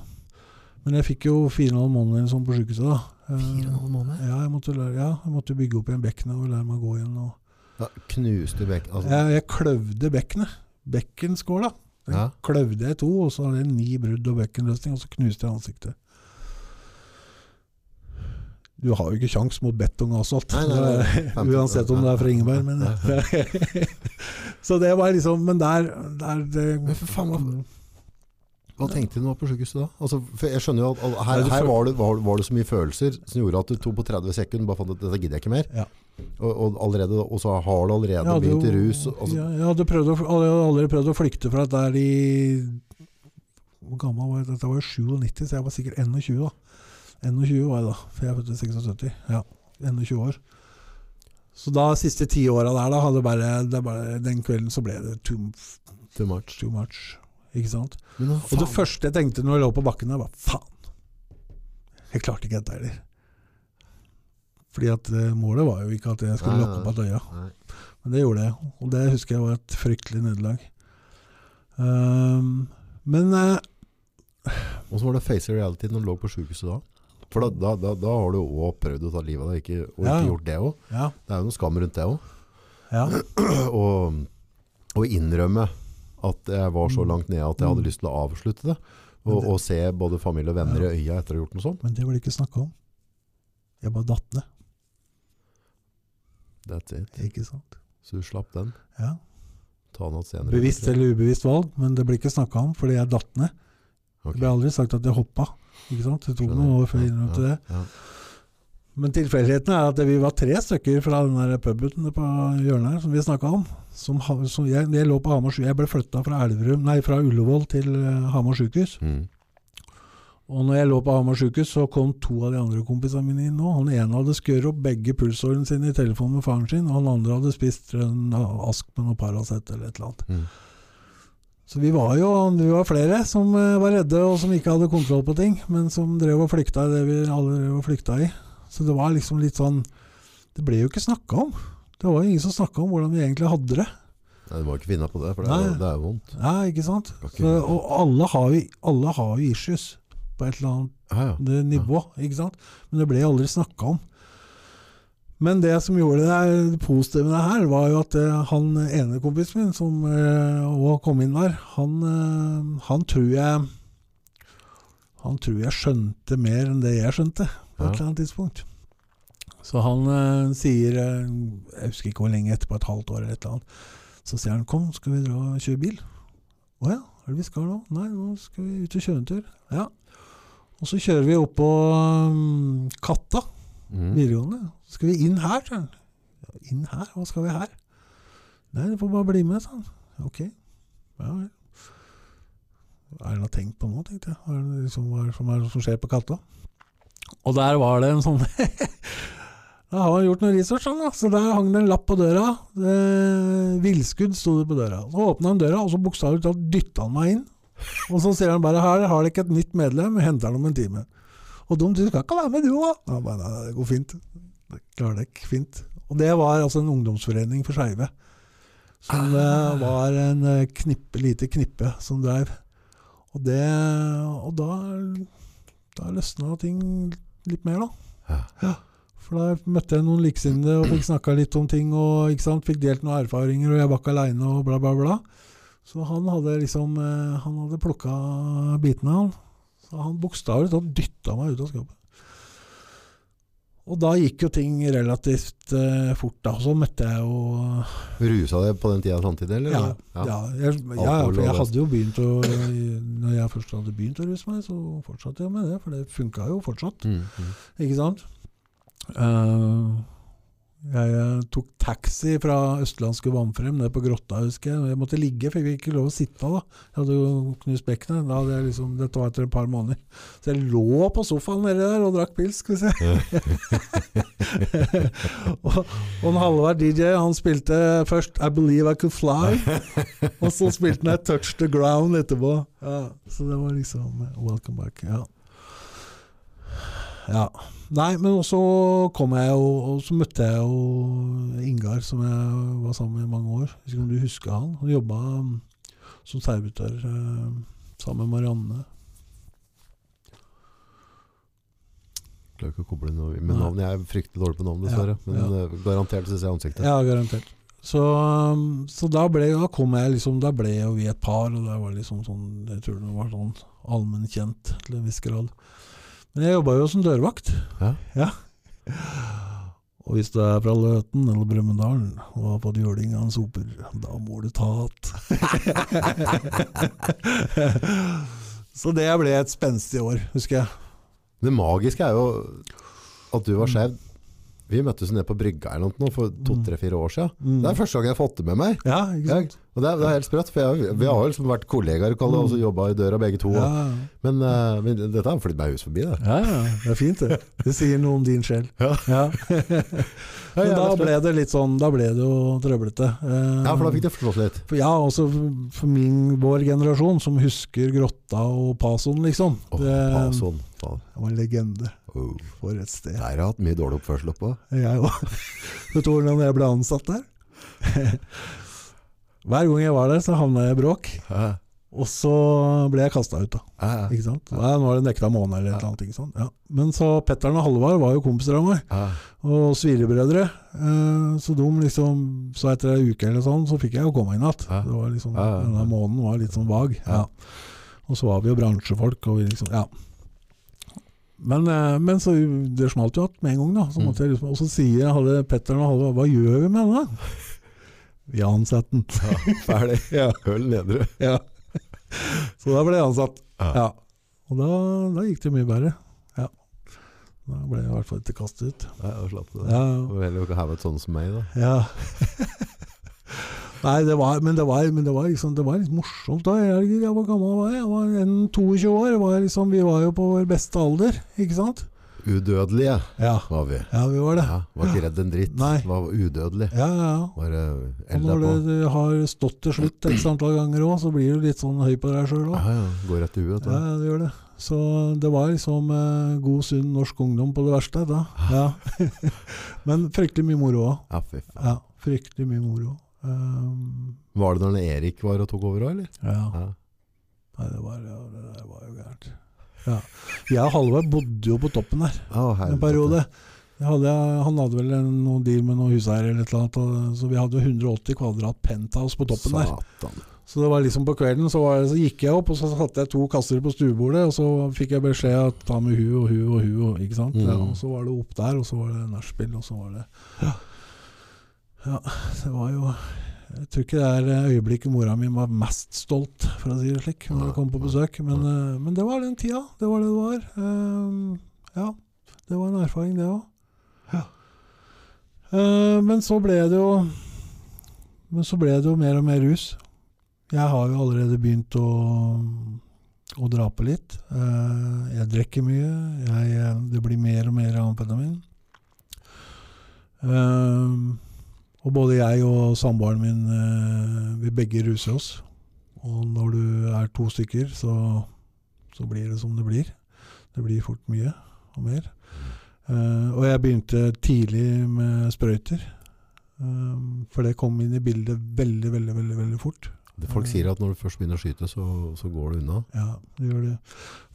Men jeg fikk jo fire og en halv måned eller sånn på sykehuset, da. Fire og en halv måned? Ja, jeg måtte, lære, ja, jeg måtte bygge opp igjen bekkenet og lære meg å gå igjen. Og Ja, knuste bekkenet? Altså, jeg, jeg kløvde bekkenet. Bekkenskåla. Den Ja. kløvde jeg i to, og så hadde jeg ni brudd og bekkenløsning, og så knuste jeg ansiktet. Du har jo ikke kjangs mot betong og asfalt, Nei, nei, nei. Uansett om det er fra Ingeberg. Men, så det var liksom Men der, der det, Men for faen, hva- Hva tenkte du nå på sykehuset da? Altså, jeg skjønner jo at her, her var, det, var, var det så mye følelser som gjorde at du tok på 30 sekunder bare fant at dette gidder jeg ikke mer. Ja. Og, og, allerede, og så har du allerede hadde begynt i rus. og- Altså, ja, jeg hadde prøvd å, aldri prøvd å flykte fra dette i Hvor gammel var jeg? Dette var jo 97, så jeg var sikkert 21 da. 21 var jeg da, for jeg er født i 76. Ja, 21 år. Så da siste ti åra der, da, hadde bare, det bare Den kvelden så ble det too, too much. too much. Ikke sant? Men Og det første jeg tenkte når jeg lå på bakken, var faen. Jeg klarte ikke dette heller. Fordi at eh, målet var jo ikke at jeg skulle lukke lokke opp at øya. Men det gjorde jeg, og det husker jeg var et fryktelig nederlag. Um, men Og så var det face reality når du lå på sykehuset da. For da, da, da, har du òg prøvd å ta livet av deg, ikke, og Ja. ikke gjort det også. ja, Det er jo noe skam rundt det også. ja, og, og innrømme at jeg var så Mm. langt nede at jeg hadde Mm. lyst til å avslutte det. Og, det- og se både familie og venner i øya etter å ha gjort noe sånt. men det var det ikke snakka om. Jeg bare datt ned, That's it. ikke sant. Så du slapp den. Ja. Ta noe senere. Bevisst eller ubevisst valg, men det ble ikke snakka om fordi jeg datt ned. Okay. Det ble aldri sagt at jeg hoppa. Ikke sant? Det tok noen år før jeg innrømte det. Ja. Men tilfeldigheten er at vi var tre stykker fra den der puben på hjørnet her som vi snakka om. Som, som jeg, jeg lå på Hamar Jeg ble flytta fra Elverum, nei, fra Ullevål til eh, Hamar sykehus. Mm. Og når jeg lå på Hamar sykehus, så kom to av de andre kompisene mine inn nå. Han ene hadde skåret opp begge pulsårene sine i telefonen med faren sin, og han andre hadde spist en ask med noe Paracet eller et eller annet. Mm. Så vi var jo vi var flere som eh, var redde og som ikke hadde kontroll på ting, men som drev og flykta i det vi alle drev og flykta i. Så det var liksom litt sånn Det ble jo ikke snakka om. Det var jo ingen som snakka om hvordan vi egentlig hadde det. Nei, du må ikke finne på det, for det er, det er vondt. Ja, ikke sant? Så, og alle har, jo, alle har jo issues på et eller annet Ja, ja. nivå, ikke sant? Men det ble aldri snakka om. Men det som gjorde det positive med det her, var jo at eh, han ene kompisen min som òg også kom inn der, han, eh, han tror jeg Han tror jeg skjønte mer enn det jeg skjønte, på et eller annet tidspunkt. Så han eh, sier eh, Jeg husker ikke hvor lenge etterpå, et halvt år eller et eller annet. Så sier han 'Kom, skal vi dra og kjøre bil?' 'Å ja, hva er det vi skal nå?' 'Nei, nå skal vi ut og kjøre en tur.' Ja. Og så kjører vi opp på um, Katta Mm. videregående. Så skal vi inn her, sa han. Ja, inn her? Hva skal vi her? Nei, du får bare bli med, sa han. Ok. Ja vel. Hva er det han har tenkt på nå, tenkte jeg. Hva er det liksom, hva er det som, er som skjer på Katta? Og der var det en sånn Da har han gjort noe research, sånn, da. Så der hang det en lapp på døra. Eh, Villskudd sto det på døra. Så åpna han døra, og så bokstavelig talt dytta han meg inn. Og så sier han bare her har dere ikke et nytt medlem, henter han om en time. Og de, du skal ikke være med du òg? Ja, bare, nei, det går fint. Det klarer dere fint. Og det var altså en ungdomsforening for skeive. Som ah. var en eh, knippe, lite knippe som drev. Og, det, og da, da løsna ting litt mer, da. Ja. For da møtte jeg noen likesinnede og fikk snakka litt om ting, og fikk delt noen erfaringer, og jeg var ikke aleine, og bla, bla, bla. Så han hadde liksom eh, Han hadde plukka bitene, han. Så han bokstavelig talt dytta meg ut av skapet. Og da gikk jo ting relativt uh, fort, da. Så møtte jeg jo Rusa deg på den tida samtidig, eller? Ja. ja, jeg, ja, for jeg hadde jo begynt å Når jeg først hadde begynt å ruse meg, så fortsatte jeg med det. For det funka jo fortsatt. Mm, mm. Ikke sant? Eh, jeg eh, tok taxi fra Østlandske Vannfrem ned på Grotta, husker jeg. Jeg måtte ligge, for jeg fikk ikke lov å sitte da. Jeg hadde jo knust bekkenet. Da hadde jeg liksom, dette var etter et par måneder. Så jeg lå på sofaen nedi der og drakk pils, skal vi se. og, og en Halvard DJ, han spilte først 'I Believe I Could Fly', og så spilte han 'I Touch the Ground' etterpå. Ja, så det var liksom eh, 'Welcome back'. Ja. Ja. Nei, men også kom jeg jo Og så møtte jeg jo Ingar, som jeg var sammen med i mange år. Jeg vet ikke om du husker han? Han jobba um, som servitør eh, sammen med Marianne. Klarer ikke å koble noe med navn. Jeg er fryktelig dårlig på navn, dessverre. Ja, Men ja. eh, garantert syns jeg ansiktet. Ja, garantert. Så, um, så da ble da kom jeg liksom Da ble jo vi et par, og det var liksom sånn Jeg tror det var sånn allmennkjent til en viss grad. Men jeg jobba jo som dørvakt. Ja. Og hvis du er fra Løten eller Brumunddalen og har fått juling av en soper, da må du ta att. så det ble et spenstig år, husker jeg. Det magiske er jo at du var skeiv. Vi møttes nede på brygga eller noe for to-tre-fire år siden. Mm. Det er første gang jeg har fått det med meg. Ja, ikke sant? Og det er, det er helt sprøtt, for jeg, vi har jo liksom vært kollegaer og altså jobba i døra begge to. Ja, Men, uh, men dette har flyttet meg hus forbi. Det. ja, ja, det er fint det. Det sier noe om din sjel. Ja. Ja. Men da ble det litt sånn Da ble det jo trøblete. Uh, Ja, for da fikk det forstått litt. For ja, også for min, vår generasjon, som husker Grotta og Pason, liksom. Åh, det, Pason. Det var en legende. Oh. For et sted. Der har jeg hatt mye dårlig oppførsel oppå. Jeg òg. Vet du hvordan jeg ble ansatt der? Hver gang jeg var der, så havna jeg i bråk. Ja, Og så ble jeg kasta ut, da. ja, Ikke sant? Ja, nå er det nekta måned eller et eller annet. Ja. Men så Petter'n og Halvard var jo kompiser av meg, ja. og svirebrødre. Eh, så de liksom Så etter ei uke eller sånn, så fikk jeg jo komme inn igjen. Ja. Liksom, Ja, ja, ja. Denne måneden var litt sånn vag. Ja. Ja. Og så var vi jo bransjefolk, og vi liksom Ja. Men, eh, men så det smalt jo igjen med en gang, da. Så Mm. måtte jeg liksom, og så sier hadde Petter'n og Halvard Hva gjør vi med den? Da?» Vi ansetter den. ja. Ferdig. Ja. Høl nedre. ja. Så da ble jeg ansatt. Ja. Og da, da gikk det mye bedre. Ja. Da ble jeg i hvert fall ikke kastet ut. Nei, da slapp du det. Ja, Og heller ikke ha et sånn som meg, da. ja. Nei, det var, men, det var, men det var, liksom, det var litt morsomt da. Jeg, jeg var gammel, var jeg? jeg var 22 år. Var liksom, vi var jo på vår beste alder, ikke sant? Udødelige Ja, var vi. ja vi var det. Ja, var ikke redd en dritt. Nei. Var udødelig. Ja, ja, ja. Var Og på når du det, det har stått til slutt et antall ganger òg, så blir du litt sånn høy på deg sjøl òg. Ja, ja. Går rett i huet. Ja, ja, det gjør det. Så det var liksom eh, god, sunn norsk ungdom på det verste da. Ja. Men fryktelig mye moro òg. Ja, fy faen. Ja, fryktelig mye moro. Um, Var det når Erik var og tok over òg, eller? ja. Ja. Nei, det var, ja, det var jo gærent. Ja. Jeg og Halvard bodde jo på toppen der oh, en periode. Hadde, han hadde vel en, noen deal med noen huseiere eller et eller annet, så vi hadde jo 180 kvadrat penthouse på toppen der. Så det var liksom på kvelden så, var så gikk jeg opp, og så satte jeg to kasser på stuebordet, og så fikk jeg beskjed at ta med hu og hu og hu, og- ikke sant. Mm. Ja, og så var det opp der, og så var det nachspiel, og så var det ja. ja, det var jo Jeg tror ikke det er eh, øyeblikket mora mi var mest stolt, for å si det slik, når jeg kom på besøk. Men, eh, men det var den tida. Det var det det var. Ehm, ja, det var en erfaring, det òg. Ja. Uh, men så ble det jo Men så ble det jo mer og mer rus. Jeg har jo allerede begynt å, å dra på litt. Uh, jeg drikker mye. Jeg, det blir mer og mer amfetamin. Eh, og både jeg og samboeren min eh, vi begge ruser oss. Og når du er to stykker, så, så blir det som det blir. Det blir fort mye og mer. Uh, og jeg begynte tidlig med sprøyter. Um, for det kom inn i bildet veldig, veldig, veldig, veldig fort. Det folk sier at når du først begynner å skyte, så, så går det unna. Ja, det gjør det.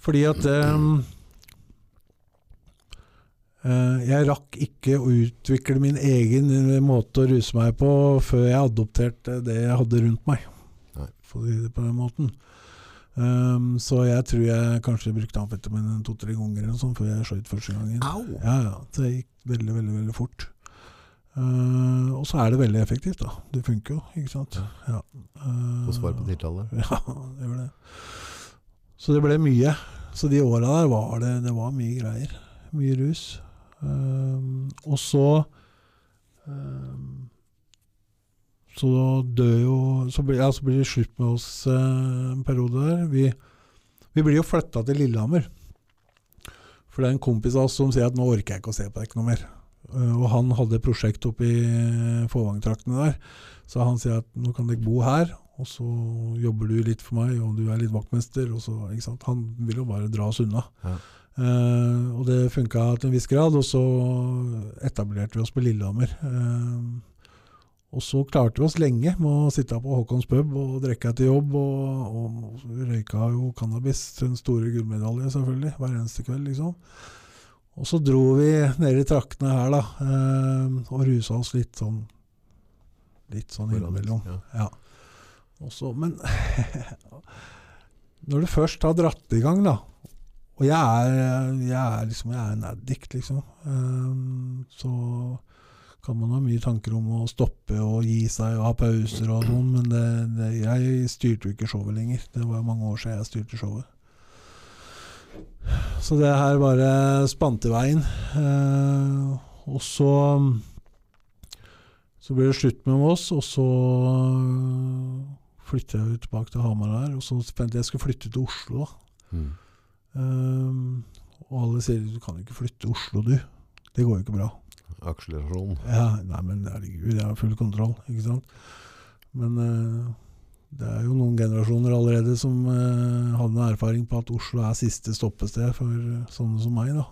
Fordi at eh, Jeg rakk ikke å utvikle min egen eh, måte å ruse meg på før jeg adopterte det jeg hadde rundt meg. For å si det på den måten. Um, så jeg tror jeg kanskje brukte amfetamin to-tre ganger noe før jeg skjøt første gangen. Au! Ja, ja, det gikk veldig, veldig, veldig fort. Uh, og så er det veldig effektivt, da. Det funker jo, ikke sant. Ja. Få svar på Eh, tiltale. ja, det gjør det. Så det ble mye. Så de åra der var det, det var mye greier. Mye rus. Ehm, og så ehm, Så dør jo Så blir, ja, så blir det slutt med oss uh, en periode der. Vi, vi blir jo flytta til Lillehammer. For det er en kompis av oss som sier at nå orker jeg ikke å se på deg noe mer. Uh, og han hadde et prosjekt oppe i Fåvangtraktene der. Så han sier at nå kan dere bo her, og så jobber du litt for meg, og du er litt vaktmester. Og så, ikke sant? Han vil jo bare dra oss unna. Ja. Eh, og det funka til en viss grad, og så etablerte vi oss på Lillehammer. Eh, og så klarte vi oss lenge med å sitte på Håkons pub og drikke etter jobb. Og, og røyka jo cannabis, til den store gullmedalje selvfølgelig, hver eneste kveld. liksom. Og så dro vi ned i traktene her, da, eh, og rusa oss litt sånn Litt sånn innimellom. Ja. Ja. Men når du først har dratt i gang, da Og jeg er, jeg er liksom Jeg er en addict, liksom. Um, så kan man ha mye tanker om å stoppe og gi seg og ha pauser og sånn, men det, det, jeg styrte jo ikke showet lenger. Det var mange år siden jeg styrte showet. Så det her bare spant i veien. Uh, og så Så ble det slutt med oss, og så flytta jeg jo tilbake til Hamar der. Og så fant jeg at jeg skulle flytte til Oslo. da. Mm. Eh, og alle sier du kan ikke flytte til Oslo, du. Det går jo ikke bra. Akselerasjon. Ja, nei, men herregud, jeg har full kontroll, ikke sant. Men uh, det er jo noen generasjoner allerede som uh, hadde en erfaring på at Oslo er siste stoppested for uh, sånne som meg, da.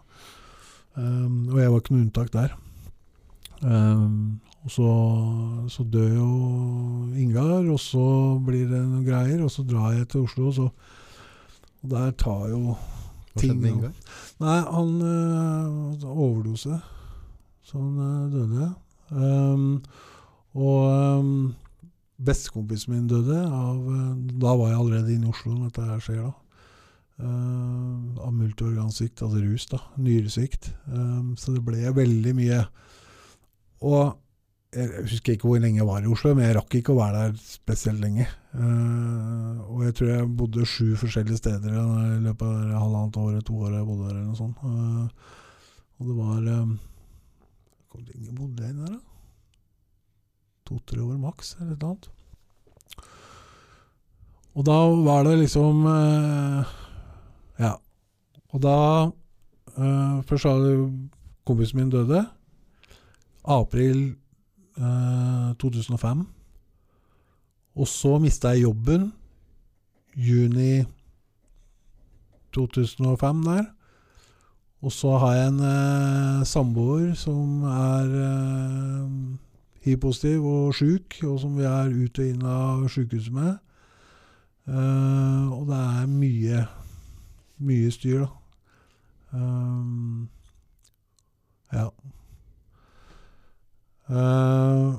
Um, og jeg var ikke noe unntak der. Um, og så, så dør jo Ingar, og så blir det noen greier, og så drar jeg til Oslo, og så Og der tar jo Hva ting skjedde med Ingar? Nei, han øh, overdose. Så han øh, døde. Um, og um, bestekompisen min døde av øh, Da var jeg allerede inne i Oslo når dette her skjer, da. Uh, av multiorgansvikt, altså rus, da. Nyresvikt. Um, så det ble veldig mye. Og jeg husker ikke hvor lenge jeg var i Oslo, men jeg rakk ikke å være der spesielt lenge. Uh, og jeg tror jeg bodde sju forskjellige steder i løpet av det halvannet året, to året jeg bodde der, eller noe sånt. Uh, og det var um, Hvor lenge bodde jeg der, da? To-tre år maks, eller noe annet. Og da var det liksom uh, Ja. Og da Først Først hadde kompisen min døde. April eh, 2005. Og så mista jeg jobben juni 2005 der. Og så har jeg en eh, samboer som er eh, hiv-positiv og sjuk, og som vi er ut og inn av sykehuset med. Eh, og det er mye, mye styr, da. Um, ja. Eh,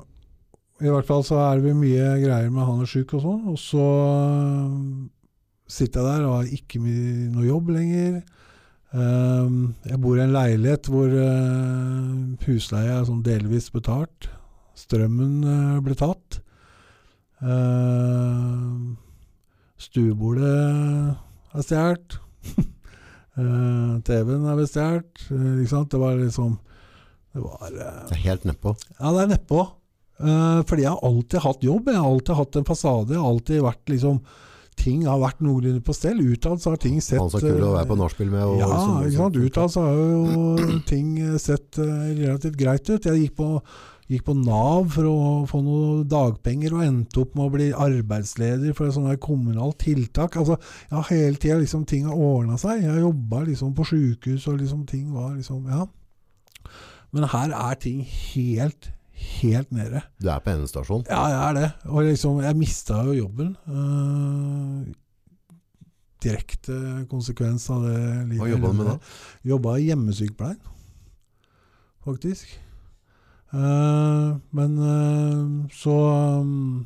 I hvert fall så er det mye greier med han er sjuk og sånn. Og så eh, sitter jeg der og har ikke noe jobb lenger. Uh, jeg bor i en leilighet hvor uh, husleie er sånn delvis betalt. Strømmen uh, ble tatt. Uh, stuebordet er stjålet. Uh, TV-en er bestjålet. Uh. Det var liksom Det var uh, Det er helt nedpå. Ja, det er nedpå. Uh, fordi jeg har alltid hatt jobb. Jeg har alltid hatt en fasade. Jeg har alltid vært liksom Ting har vært noenlunde på stell. Utad så har ting sett Han så kul å være på nachspiel med. Og, ja, ikke sant. Utad så har jo ting eh, sett eh, relativt greit ut. Jeg gikk på, gikk på Nav for å få noen dagpenger og endte opp med å bli arbeidsleder for et sånt kommunalt tiltak. Altså, ja, hele tida liksom ting har ordna seg. Jeg jobba liksom på sjukehus og liksom ting var liksom Ja. Men her er ting helt, helt nede. Du er på endestasjon. Ja, jeg er det. Og liksom, jeg mista jo jobben. eh, direkte konsekvens av det livet. Hva jobba du med da? Jobba i hjemmesykepleien, faktisk. Uh, men uh, så um,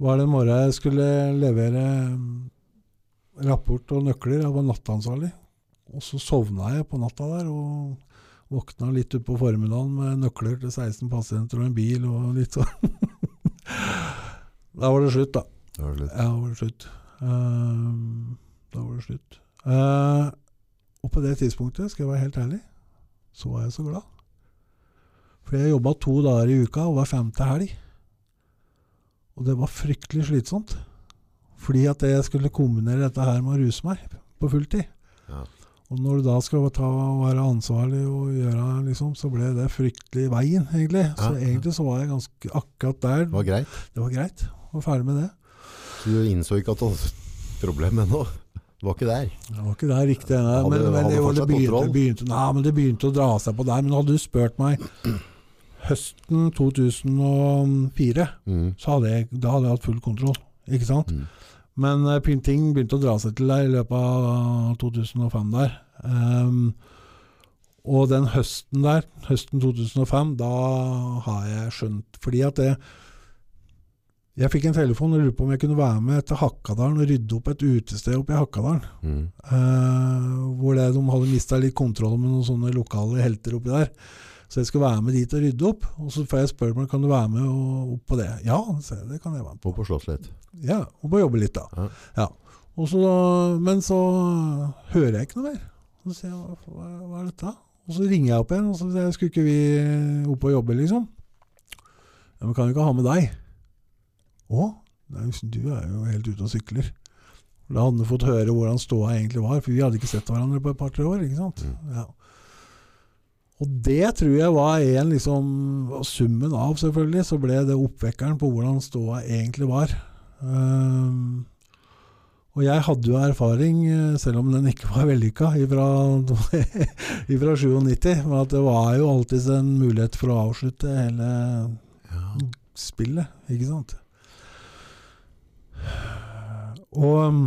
var det en morgen jeg skulle levere um, rapport og nøkler. Jeg var nattansvarlig. Og så sovna jeg på natta der, og våkna litt utpå formiddagen med nøkler til 16 pasienter og en bil og litt sånn. da var det slutt, da. Det var slutt. Ja, da var det slutt. Uh, da var det slutt. Uh, og på det tidspunktet, skal jeg være helt ærlig, så var jeg så glad. For jeg jobba to dager i uka og hver femte helg. Og det var fryktelig slitsomt. Fordi at jeg skulle kombinere dette her med å ruse meg på fulltid. Ja. Og når du da skal ta, være ansvarlig og gjøre liksom, så ble det fryktelig i veien, egentlig. Så Ja, ja. egentlig så var jeg ganske akkurat der. Det var greit. Det var greit. Jeg Var ferdig med det. Så du innså ikke at du hadde problem ennå. Det var ikke der. Det var ikke der riktig. Hadde- Men, men det, det, begynte, begynte, nei, men det begynte å dra seg på der. Men hadde du spurt meg høsten 2004, Mm. så hadde jeg, da hadde jeg hatt full kontroll. Ikke sant? Mm. Men eh, ting begynte å dra seg til der i løpet av 2005 der. Um, og den høsten der, høsten 2005, da har jeg skjønt Fordi at det Jeg fikk en telefon og lurte på om jeg kunne være med til Hakkadalen og rydde opp et utested oppe i Hakkadalen. Mm. Uh, hvor det, de hadde mista litt kontroll med noen sånne lokale helter oppi der. Så jeg skal være med dit og rydde opp. Og så får jeg spørsmål kan du være med og, opp på det. Ja, så det kan jeg være med på. Opp Og slåss litt? Ja, og på jobbe litt, da. Ja. Ja. Og så, men så hører jeg ikke noe mer. Så sier jeg hva, hva, hva er dette? Og så ringer jeg opp igjen og så sier jeg skulle ikke vi opp og jobbe, liksom? Ja, men kan vi ikke ha med deg? Å? Nei, du er jo helt ute og sykler. Da hadde han fått høre hvordan ståa egentlig var, for vi hadde ikke sett hverandre på et par-tre år. ikke sant? Mm. Ja. Og det tror jeg var en liksom og Summen av, selvfølgelig, så ble det oppvekkeren på hvordan ståa egentlig var. Um, og jeg hadde jo erfaring, eh, selv om den ikke var vellykka, ifra 97, med at det var jo alltid en mulighet for å avslutte hele Ja. spillet, ikke sant? Og um,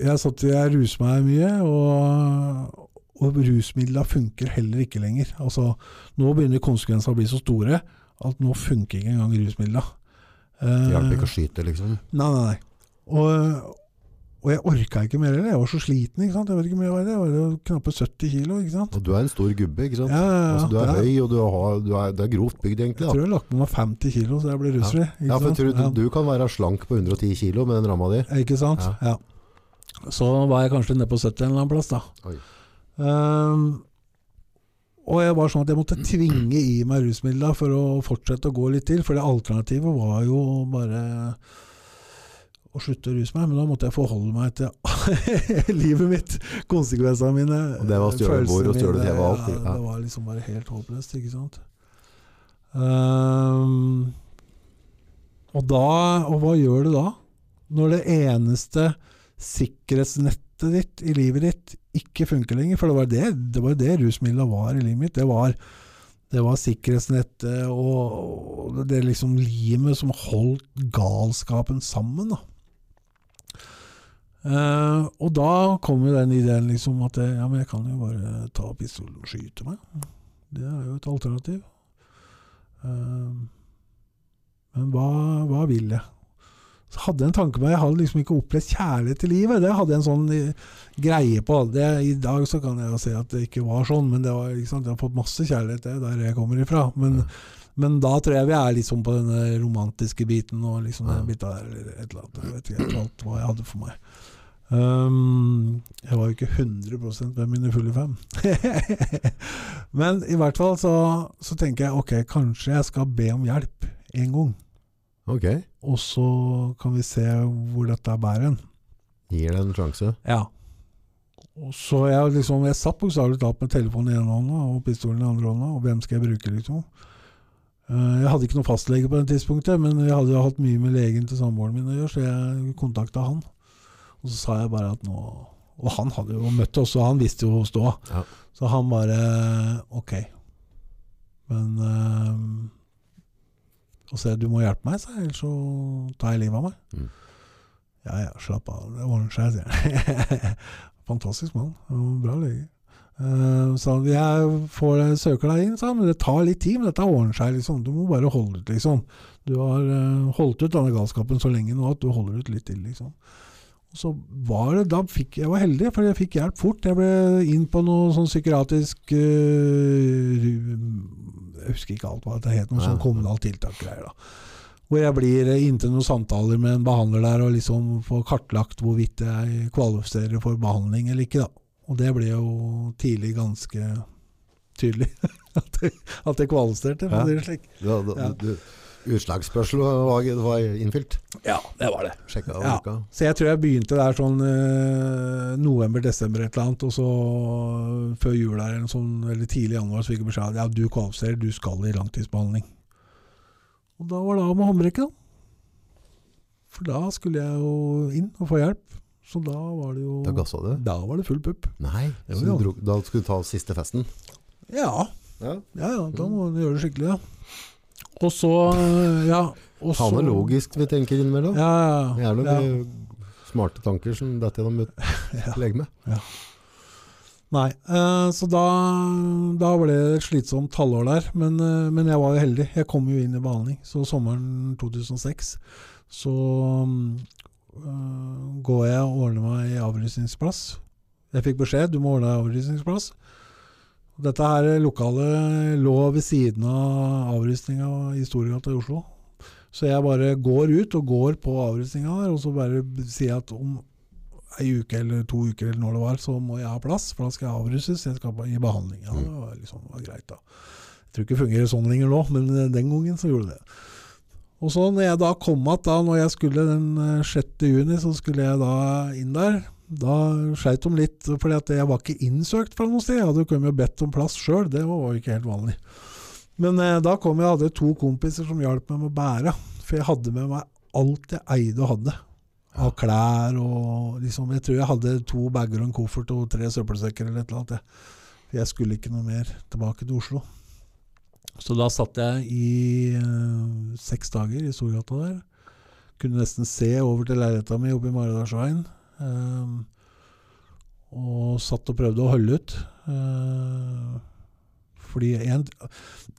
jeg satt jeg ruset meg mye, og, og rusmidler funker heller ikke lenger. Altså, nå begynner konsekvensene å bli så store at nå funker ikke engang rusmidler. Det hjalp Eh, ikke å skyte, liksom. Nei, nei, nei. Og, og jeg orka ikke mer heller. Jeg var så sliten. ikke sant? Jeg vet ikke hvor mye jeg var. Jeg var knappe 70 kilo. ikke sant? Og du er en stor gubbe, ikke sant? Ja, ja, ja. Altså, du er Ja. høy, og du har, du er, det er grovt bygd, egentlig. Jeg tror jeg har lagt på meg 50 kilo så jeg blir rusfri. ikke Ja, for tror du, Ja. du kan være slank på 110 kilo med den ramma di. Ikke sant? Ja. Så var jeg kanskje nede på 70 en eller annen plass, da. Oi. Ehm, og jeg var sånn at jeg måtte tvinge i meg rusmidler for å fortsette å gå litt til, for det alternativet var jo bare å slutte å ruse meg, men da måtte jeg forholde meg til livet mitt, konsekvensene mine. Og det var bord og stjålet TV og alt, Ja, ja. det var liksom bare helt håpløst, ikke sant. Um, og da Og hva gjør du da? Når det eneste sikkerhetsnettet ditt i livet ditt ikke funker lenger. For det var det, det, var det rusmidla var i livet mitt. Det var, det var sikkerhetsnettet og, det liksom limet som holdt galskapen sammen. da. Eh, og da kom jo den ideen liksom at ja, men jeg kan jo bare ta pistolen og skyte meg. Det er jo et alternativ. Eh, men hva, hva vil jeg? Så hadde jeg en tanke på Jeg hadde liksom ikke opplevd kjærlighet til livet. Det hadde jeg en sånn eh, greie på. Det, I dag så kan jeg jo si at det ikke var sånn, men det var, liksom, jeg har fått masse kjærlighet, det er der jeg kommer ifra. Men, men da tror jeg vi er liksom på denne romantiske biten og liksom den biten der, eller et eller annet. Jeg vet ikke helt alt hva jeg hadde for meg. Um, jeg var jo ikke 100 ved mine fulle fem. Men i hvert fall så, så tenker jeg ok, kanskje jeg skal be om hjelp en gang. Ok. Og så kan vi se hvor dette bærer hen. Gir det en sjanse. Ja. Og så jeg liksom Jeg satt bokstavelig talt med telefonen i ene hånda og pistolen i andre hånda, og hvem skal jeg bruke, liksom? Eh, Jeg hadde ikke noen fastlege på det tidspunktet, men jeg hadde jo hatt mye med legen til samboeren min å gjøre, så jeg kontakta han. Og så sa jeg bare at nå Og han hadde jo møtt oss, og han visste jo ståa. Ja. Så han bare Ok. Men øh, Og så du må hjelpe meg, sa jeg, ellers så tar jeg livet av meg. Mm. Ja ja, slapp av, det ordner seg, sier han. Fantastisk mann. Bra lege. Uh, sa han, jeg får, søker deg inn, sa han, men det tar litt tid, men dette ordner seg. liksom. Du må bare holde ut, liksom. Du har uh, holdt ut denne galskapen så lenge nå at du holder ut litt til, liksom. Og så var det, da fikk Jeg var heldig, for jeg fikk hjelp fort. Jeg ble inn på noe sånn psykiatrisk uh, Jeg husker ikke alt hva det het, noe sånn kommunalt tiltak-greier. da hvor jeg blir eh, inntil noen samtaler med en behandler der og liksom får kartlagt hvorvidt jeg kvalifiserer for behandling eller ikke. da. Og det ble jo tidlig ganske tydelig at jeg, at jeg kvalifiserte, Ja. det slik. Ja, da, Ja. du, utslagsspørsmålet var, var innfylt. Ja, det var det. Ja. Så jeg tror jeg begynte der sånn eh, november-desember et eller annet, og så før jul der, eller, sånn, eller tidlig i januar, så fikk jeg beskjed om at ja, du kvalifiserer, du skal i langtidsbehandling. Og da var det av med håndbrekket, da. For da skulle jeg jo inn og få hjelp. Så da var det jo Da gassa du? Da var det full pupp. Nei, så du dro, da skulle du ta siste festen? Ja. Ja. Ja ja, da må du gjøre det skikkelig, ja. Og så Ja. Og så, Ta med logisk vi tenker innimellom. Ja, ja, noen ja. smarte tanker som dette gjennom et Ja. legeme. Nei, eh, så da, da ble det et slitsomt halvår der. Men, eh, men jeg var jo heldig. Jeg kom jo inn i behandling. Så sommeren 2006 så eh, går jeg og ordner meg i avrusningsplass. Jeg fikk beskjed du må ordne deg avrusningsplass. Dette her lokalet lå ved siden av avrusninga i Storgata i Oslo. Så jeg bare går ut og går på avrusninga der, og så bare sier jeg at om ei uke eller to uker eller når det var, så må jeg ha plass, for da skal jeg avruses. Jeg skal i behandling. Ja, det var, liksom, var greit, da. Jeg tror ikke det fungerer sånn lenger nå, men eh, den gangen så gjorde det det. Og så når jeg da kom att da, når jeg skulle den eh, 6. juni, så skulle jeg da inn der. Da sleit de litt, for jeg var ikke innsøkt fra noe sted. Jeg hadde jo kommet og bedt om plass sjøl, det var jo ikke helt vanlig. Men eh, da kom jeg og hadde to kompiser som hjalp meg med å bære. For jeg hadde med meg alt jeg eide og hadde. Av klær og liksom Jeg tror jeg hadde to bager og en koffert og tre søppelsekker eller et eller annet. For jeg skulle ikke noe mer tilbake til Oslo. Så da satt jeg i eh, seks dager i Storgata der. Kunne nesten se over til leiligheta mi oppe i Maridalsveien. Um, og satt og prøvde å holde ut. Fordi en,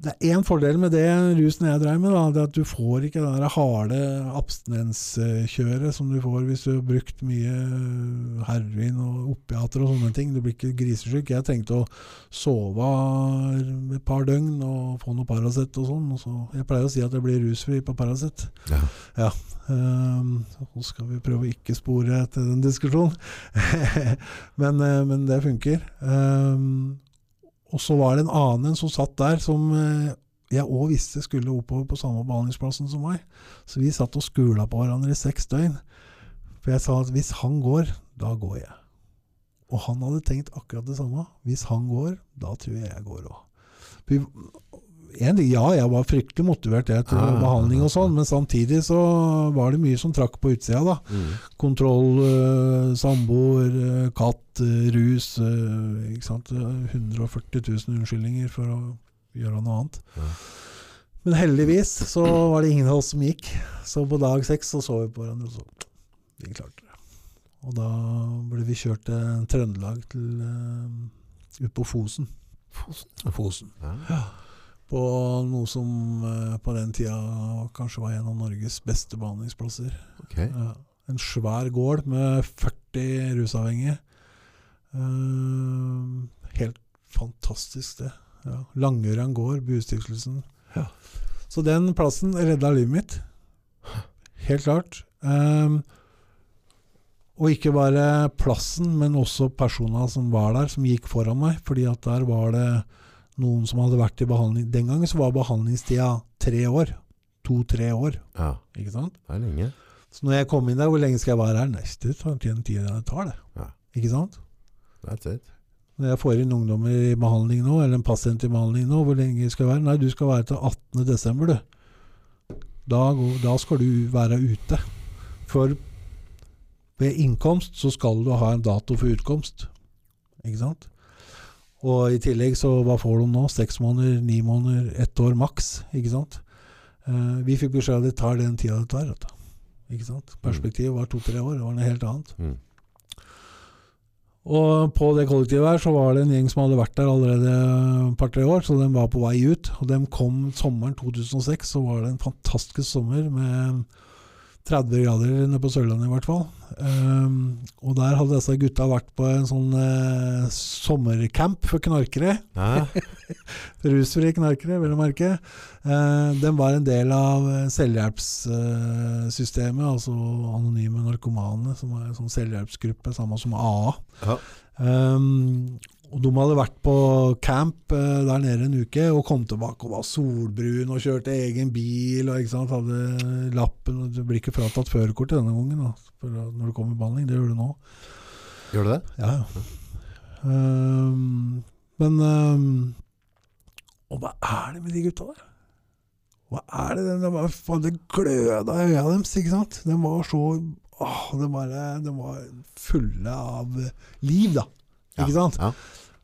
Det er én fordel med det rusen jeg dreiv med, da, det er at du får ikke det der harde abstinenskjøret som du får hvis du har brukt mye heroin og opiater og sånne ting. Du blir ikke grisesyk. Jeg trengte å sove et par døgn og få noe Paracet og sånn. Så, jeg pleier å si at jeg blir rusfri på Paracet. Ja. Um, så skal vi prøve å ikke spore til den diskusjonen. men, eh, men det funker. Um, og så var det en annen som satt der, som eh, jeg òg visste skulle oppover på samme behandlingsplassen som meg. Så vi satt og skula på hverandre i seks døgn. For jeg sa at hvis han går, da går jeg. Og han hadde tenkt akkurat det samme. Hvis han går, da tror jeg jeg går òg. Ja, jeg var fryktelig motivert jeg, til Ah, behandling og sånn, men samtidig så var det mye som trakk på utsida. da. Mm. Kontroll, øh, samboer, øh, katt, øh, rus ikke sant? 140 000 unnskyldninger for å gjøre noe annet. Ja. Men heldigvis så var det ingen av oss som gikk. Så på dag seks så så vi på hverandre, og så vi klarte det. Og da ble vi kjørt til Trøndelag, til uh, ut på Fosen. Fosen. Fosen. Ja. På noe som øh, på den tida kanskje var en av Norges beste behandlingsplasser. Okay. Ja, en svær gård med 40 rusavhengige. Eh, helt fantastisk sted. Ja. Langøran gård, Buestiftelsen. Ja. Så den plassen redda livet mitt. Helt klart. Um, og ikke bare plassen, men også personene som var der, som gikk foran meg. Fordi at der var det noen som hadde vært i behandling. Den gangen så var behandlingstida tre år. To-tre år. ja. Ikke sant? Det er lenge. Så når jeg kom inn der, hvor lenge skal jeg være her? Neste tar den tida det tar, det. Ja. Ikke sant? That's it. Når jeg får inn ungdommer i behandling nå, eller en pasient i behandling nå, hvor lenge skal jeg være? Nei, du skal være til 18. desember, du. Da, da skal du være ute. For ved innkomst så skal du ha en dato for utkomst. Ikke sant? Og i tillegg så hva får de nå? Seks måneder, ni måneder, ett år maks. Ikke sant? Uh, vi fikk beskjed om at det tar den tida det tar. Ikke sant? Perspektivet var to-tre år. Det var noe helt annet. Mm. Og på det kollektivet her så var det en gjeng som hadde vært der allerede et par-tre år, så de var på vei ut. Og de kom sommeren 2006, så var det en fantastisk sommer med 30 grader nede på Sørlandet i hvert fall. Um, og der hadde disse gutta vært på en sånn uh, sommercamp for knarkere. Rusfrie knarkere, vel å merke. Uh, den var en del av selvhjelpssystemet, selvhjelpssystemet, altså anonyme narkomane, som er en sånn selvhjelpsgruppe, samme som AA. Ja. Um, og de hadde vært på camp eh, der nede en uke og kom tilbake og var solbrun og kjørte egen bil og sant, hadde lappen Du blir ikke fratatt førerkortet denne gangen da, når du kommer i behandling. Det gjør du nå. Gjør du det? Ja, ja. Um, men um, Og hva er det med de gutta der? Hva er det? Det, var, faen, det gløda i øya deres, ikke sant? De var så åh, de, bare, de var fulle av liv, da. Ikke sant? Ja.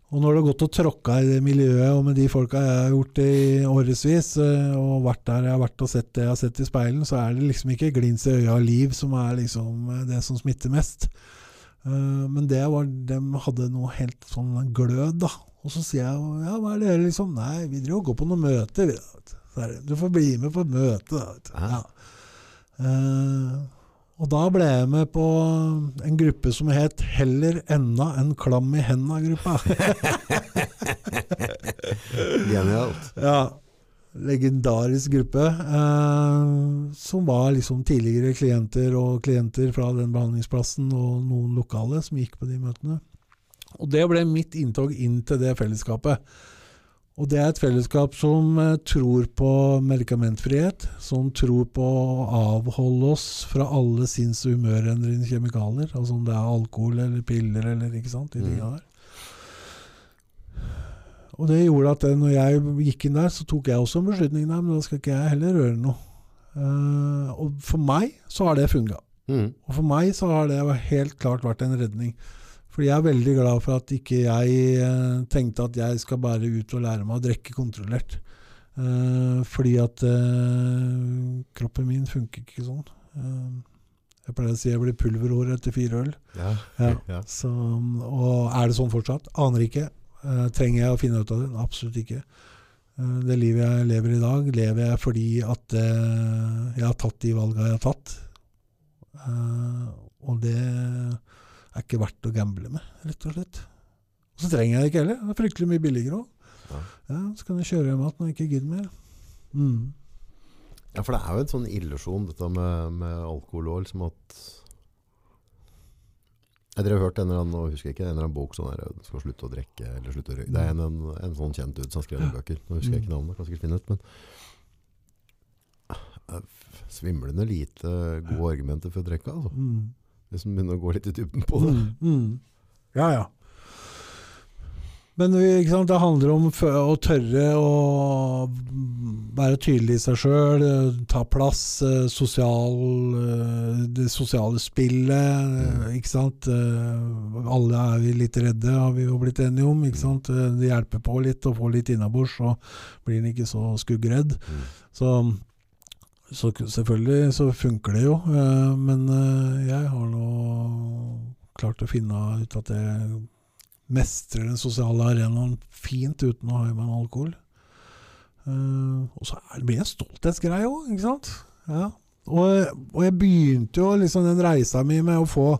Og når du har gått og tråkka i det miljøet, og med de folka jeg har gjort det i årevis, eh, og vært der jeg har vært og sett det jeg har sett i speilen, så er det liksom ikke glins i øya og liv som er liksom eh, det som smitter mest. Eh, Men det var, de hadde noe helt sånn glød, da. Og så sier jeg ja, hva er det liksom? Nei, vi driver og går på noe møte. vet du. Får bli med på et møte, da. vet du. Ja. Og da ble jeg med på en gruppe som het 'Heller enda en klam i henda'-gruppa. Genialt. ja, legendarisk gruppe. Eh, som var liksom tidligere klienter og klienter fra den behandlingsplassen og noen lokale som gikk på de møtene. Og det ble mitt inntog inn til det fellesskapet. Og det er et fellesskap som eh, tror på medikamentfrihet, som tror på å avholde oss fra alle sinns- og humørendrende kjemikalier, altså om det er alkohol eller piller eller ikke sant, de Mm. tingene der. Og det gjorde at eh, når jeg gikk inn der, så tok jeg også en beslutning der, men da skal ikke jeg heller røre noe. Uh, og for meg så har det funka. Mm. Og for meg så har det helt klart vært en redning. Fordi jeg er veldig glad for at ikke jeg eh, tenkte at jeg skal bare ut og lære meg å drikke kontrollert. Uh, fordi at uh, kroppen min funker ikke sånn. Uh, jeg pleier å si jeg blir pulverhår etter fire øl. Ja. Ja. Ja. Så, og er det sånn fortsatt? Aner ikke. Trenger jeg å finne ut av det? Absolutt ikke. Det livet jeg lever i dag, lever jeg fordi at jeg har tatt de valgene jeg har tatt. Og det er ikke verdt å gamble med, rett og slett. Og så trenger jeg det ikke heller. Det er fryktelig mye billigere òg. Ja. Ja, så kan jeg kjøre hjem igjen når jeg ikke gidder mer. Mm. Ja, for det er jo en sånn illusjon dette med, med alkohol og liksom at Jeg har hørt en eller annen, og husker ikke, en eller annen bok sånn her, skal slutte å drikke eller slutte å røyke. Det er en, en, en sånn kjent ut som har skrevet bøker. Nå husker jeg ikke navnet, kan sikkert finne ut, men er svimlende lite gode argumenter for å drikke, altså. Mm. Man begynner å gå litt i dybden på det. Mm, mm. Ja, ja. Men ikke sant, det handler om å tørre å være tydelig i seg sjøl, ta plass, eh, sosial, eh, det sosiale spillet. eh, Ikke sant? Eh, Alle er vi litt redde, har vi jo blitt enige om. Ikke sant? Eh, Det hjelper på litt å få litt innabords, så blir en ikke så skuggredd. Mm. Så, så selvfølgelig så funker det jo, eh, men eh, jeg har nå klart å finne ut at jeg mestrer den sosiale arenaen fint uten å ha i meg en alkohol. Eh, og så er, det blir en stolthetsgreie òg, ikke sant. Ja. Og, og jeg begynte jo liksom den reisa mi med å få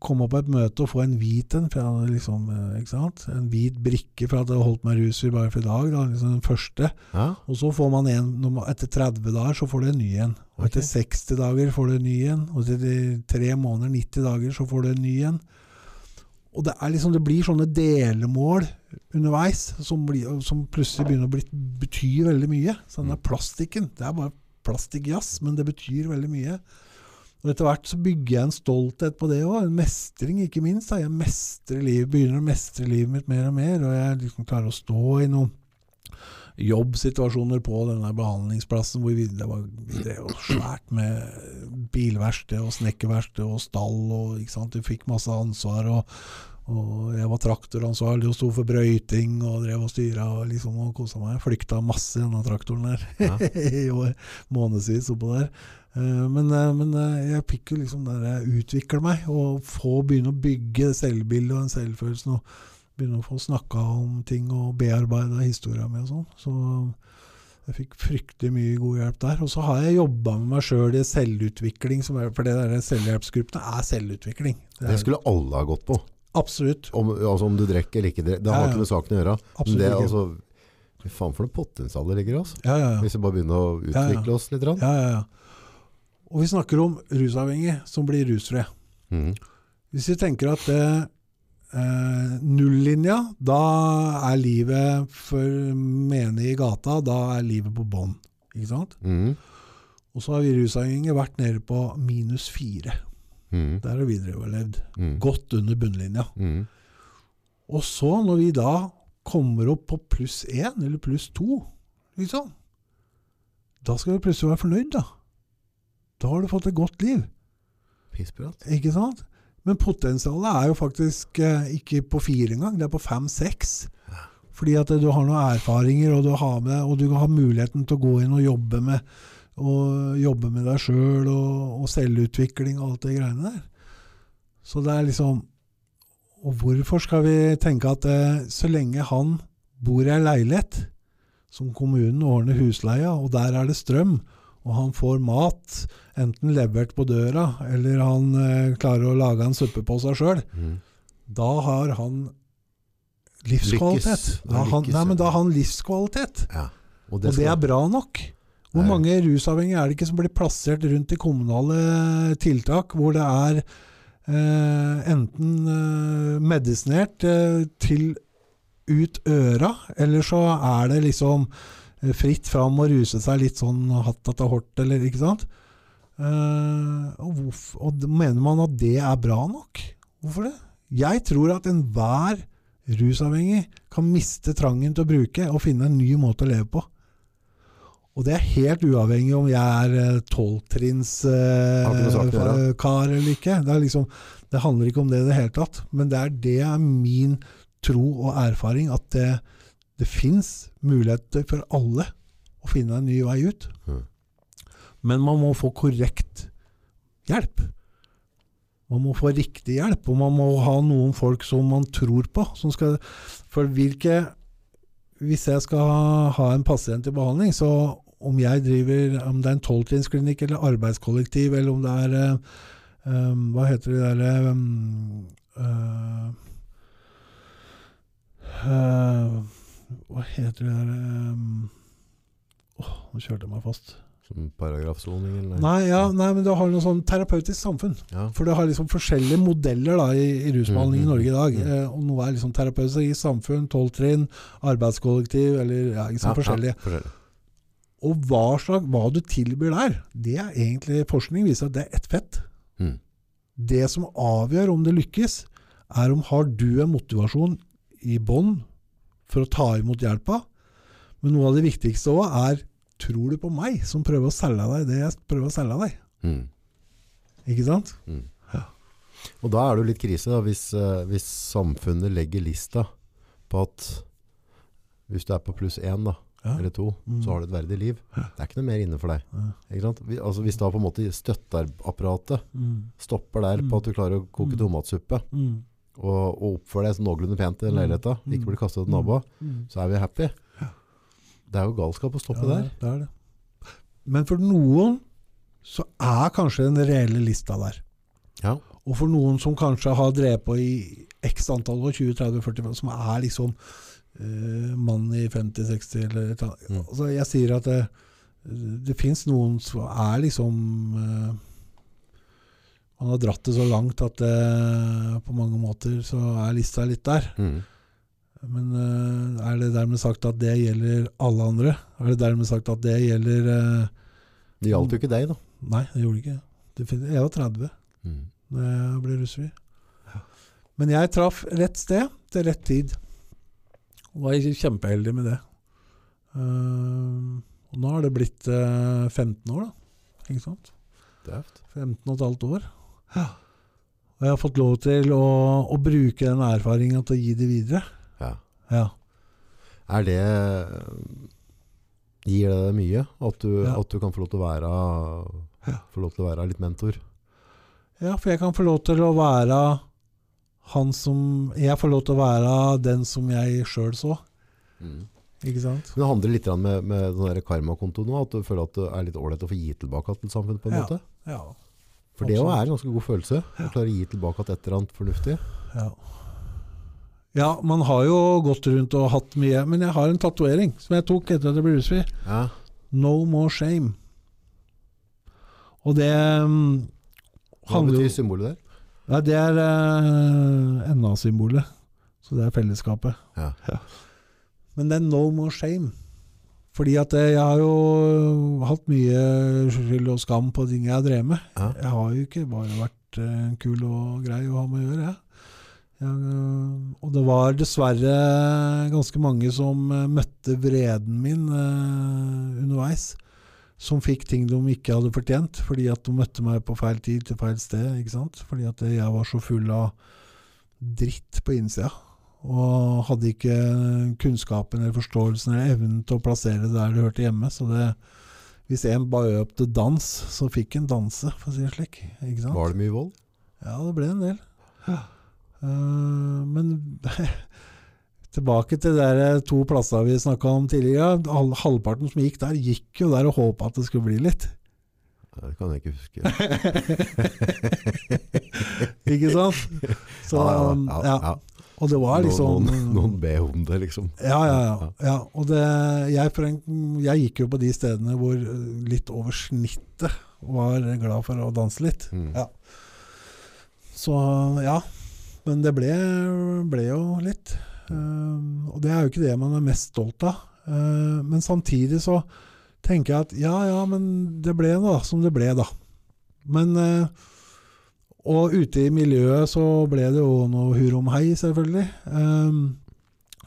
Komme på et møte og få en hvit en, fra, liksom, eh, en hvit brikke for at jeg holdt meg rusfri bare for i dag. Da, liksom den første. Ja, Og så får man en Etter 30 dager så får du en ny en. Og etter okay. 60 dager får du en ny en. Og etter tre måneder, 90 dager, så får du en ny en. Og det, er liksom, det blir sånne delemål underveis som, blir, som plutselig begynner å bli, bety veldig mye. Så den der plastikken Det er bare plastikkjazz, men det betyr veldig mye. Og Etter hvert så bygger jeg en stolthet på det òg. En mestring, ikke minst. Da. Jeg mestrer livet, begynner å mestre livet mitt mer og mer. Og jeg liksom klarer å stå i noen jobbsituasjoner på denne behandlingsplassen hvor vi, det var drev svært med bilverksted og snekkerverksted og stall. og ikke sant? Du fikk masse ansvar. og, og Jeg var traktoransvarlig og sto for brøyting og drev og styra og liksom og kosa meg. Flykta masse i denne traktoren der Ja. i år, månedsvis oppå der. Eh, Men, eh, men eh, jeg fikk jo liksom der jeg utvikle meg og få begynne å bygge selvbildet og den selvfølelsen. og begynne å få snakka om ting og bearbeida historia mi og sånn. Så jeg fikk fryktelig mye god hjelp der. Og så har jeg jobba med meg sjøl i selvutvikling, er, for det der selvhjelpsgruppene er selvutvikling. Det Det er, skulle alle ha gått på. Absolutt. Om, altså om du drikker eller ikke drikker. Det har Ja, ja. ikke med saken å gjøre. Men Absolutt det, ikke. altså, Fy faen for noe potensial det ligger i oss. Ja, ja, ja. Hvis vi bare begynner å utvikle oss litt. ja, ja, ja. Og vi snakker om rusavhengige som blir rusfrie. Mm. Hvis vi tenker at det eh, nullinja, da er livet for menige i gata, da er livet på bånn. Ikke sant? Mm. Og så har vi rusavhengige vært nede på minus fire. Mhm. Der har vi overlevd. Mm. Godt under bunnlinja. Mm. Og så, når vi da kommer opp på pluss én, eller pluss to, liksom, da skal vi plutselig være fornøyd, da. Da har du fått et godt liv. Pissprat. Ikke sant? Men potensialet er jo faktisk eh, ikke på fire engang, det er på fem-seks. Fordi at du har noen erfaringer, og du har, med, og du har muligheten til å gå inn og jobbe med, og jobbe med deg sjøl og, og selvutvikling og alt det greiene der. Så det er liksom Og hvorfor skal vi tenke at eh, så lenge han bor i ei leilighet som kommunen ordner husleia, og der er det strøm, og han får mat, enten levert på døra, eller han eh, klarer å lage en suppe på seg sjøl, mm. da har han livskvalitet. Da han, nei, ja. men da har han livskvalitet. Ja. Og Og det er bra nok. Hvor mange rusavhengige er det ikke som blir plassert rundt i kommunale tiltak, hvor det er eh, enten eh, medisinert eh, til ut øra, eller så er det liksom eh, fritt fram å ruse seg litt sånn hatt etter hort, eller ikke sant? Eh, og, hvorf- og mener man at det er bra nok? Hvorfor det? Jeg tror at enhver rusavhengig kan miste trangen til å bruke og finne en ny måte å leve på. Og det er helt uavhengig om jeg er tolvtrinnskar å gjøre. eh, kar eller ikke. Det, liksom, det handler ikke om det i det hele tatt. Men det er, det er min tro og erfaring at det, det fins muligheter for alle å finne en ny vei ut. Mm. Men man må få korrekt hjelp. Man må få riktig hjelp, og man må ha noen folk som man tror på. Som skal, for hvilke Hvis jeg skal ha en pasient i behandling, så om jeg driver Om det er en tolvtrinnsklinikk eller arbeidskollektiv, eller om det er um, Hva heter det derre um, uh, eh, Hva heter det derre um, nå kjørte jeg meg fast. Som paragrafsoning eller Nei, ja, nei, men det har noe sånn terapeutisk samfunn. Ja. For det har liksom forskjellige modeller da, i, i rusbehandling mm, i Norge i dag. Mm. Eh, og noe er liksom terapeutisk i samfunn, tolvtrinn, arbeidskollektiv, eller ja, liksom ja, forskjellige. Ja, forskjellig. Og hva, slag, hva du tilbyr der, det er egentlig forskning viser at det er ett fett. Mm. Det som avgjør om det lykkes, er om har du en motivasjon i bånn for å ta imot hjelpa. Men noe av det viktigste òg er tror du på meg som prøver å selge deg det jeg prøver å selge deg. Mm. Ikke sant? Mm. Ja. Og da er det jo litt krise da, hvis, eh, hvis samfunnet legger lista på at hvis du er på pluss én da, Ja. eller to, Mm. så har du et verdig liv. Det er ikke noe mer inne for deg. Ja. Altså, hvis da på en måte støtteapparatet Mm. stopper der Mm. på at du klarer å koke Mm. tomatsuppe Mm. og, og oppføre deg noenlunde pent i den Mm. leiligheta, ikke blir bli kastet til naboa, Mm. så er vi happy. Det er jo galskap å stoppe Ja, der. Det er det. Men for noen så er kanskje den reelle lista der. Ja. Og for noen som kanskje har drevet på i x antall år, 20-30-40, som er liksom eh, mann i 50-60 eller et eller annet. Mm. Altså, jeg sier at det, det fins noen som er liksom eh, Man har dratt det så langt at det, på mange måter så er lista litt der. Mm. Men eh, er det dermed sagt at det gjelder alle andre? Er det dermed sagt at det gjelder eh, Det gjaldt jo ikke deg, da. Nei, det gjorde det ikke. Det Jeg var 30 Mm. da jeg ble rusfri. Men jeg traff rett sted til rett tid. Og var kjempeheldig med det. Eh, og nå har det blitt eh, 15 år, da. Ikke sant? Deft. 15 og et halvt år. Ja. Og jeg har fått lov til å, å bruke den erfaringa til å gi det videre. Ja. Ja. Er det Gir det deg mye? At du, Ja. at du kan få lov til å være Få lov til å være litt mentor? Ja, for jeg kan få lov til å være han som Jeg får lov til å være den som jeg sjøl så. Ikke sant? Men det handler litt grann med, med den der karmakonto nå, at du føler at det er litt ålreit å få gi tilbake til samfunnet på en Ja. måte? Ja. For det òg er en ganske god følelse. Å klare å gi tilbake til et eller annet fornuftig. Ja. ja, man har jo gått rundt og hatt mye Men jeg har en tatovering som jeg tok etter at jeg ble rusfri. Ja. No more shame. Og det um, Hva betyr symbolet der? Ja, det er uh, NA-symbolet. Så det er fellesskapet. Ja. Men det er no more shame. Fordi at eh, jeg har jo hatt mye skyld og skam på ting jeg har drevet med. Ja. Jeg har jo ikke bare vært uh, kul og grei å ha med å gjøre, jeg. Jeg, og det var dessverre ganske mange som møtte vreden min uh, underveis. Som fikk ting de ikke hadde fortjent, fordi at de møtte meg på feil tid til feil sted. ikke sant? Fordi at jeg var så full av dritt på innsida. Og hadde ikke kunnskapen eller forståelsen eller evnen til å plassere det der det hørte hjemme. Så det, hvis en ba opp til dans, så fikk en danse, for å si det slik. Ikke sant? Var det mye vold? Ja, det ble en del. Eh, men tilbake til de to plassene vi snakka om tidligere. Halvparten som gikk der, gikk jo der og håpa at det skulle bli litt. Det kan jeg ikke huske. Ikke sant? Så, ja, ja, ja. Og det var liksom noen, noen, be om det, liksom. Ja, ja, ja. ja. Og det, jeg, jeg gikk jo på de stedene hvor eh, litt over snittet var glad for å danse litt. Mm. Ja. Så ja. Men det ble, ble jo litt. Um, og det er jo ikke det man er mest stolt av. Uh, men samtidig så tenker jeg at ja, ja, men det ble da som det ble, da. Men uh, Og ute i miljøet så ble det jo noe hurra om hei, selvfølgelig. Um,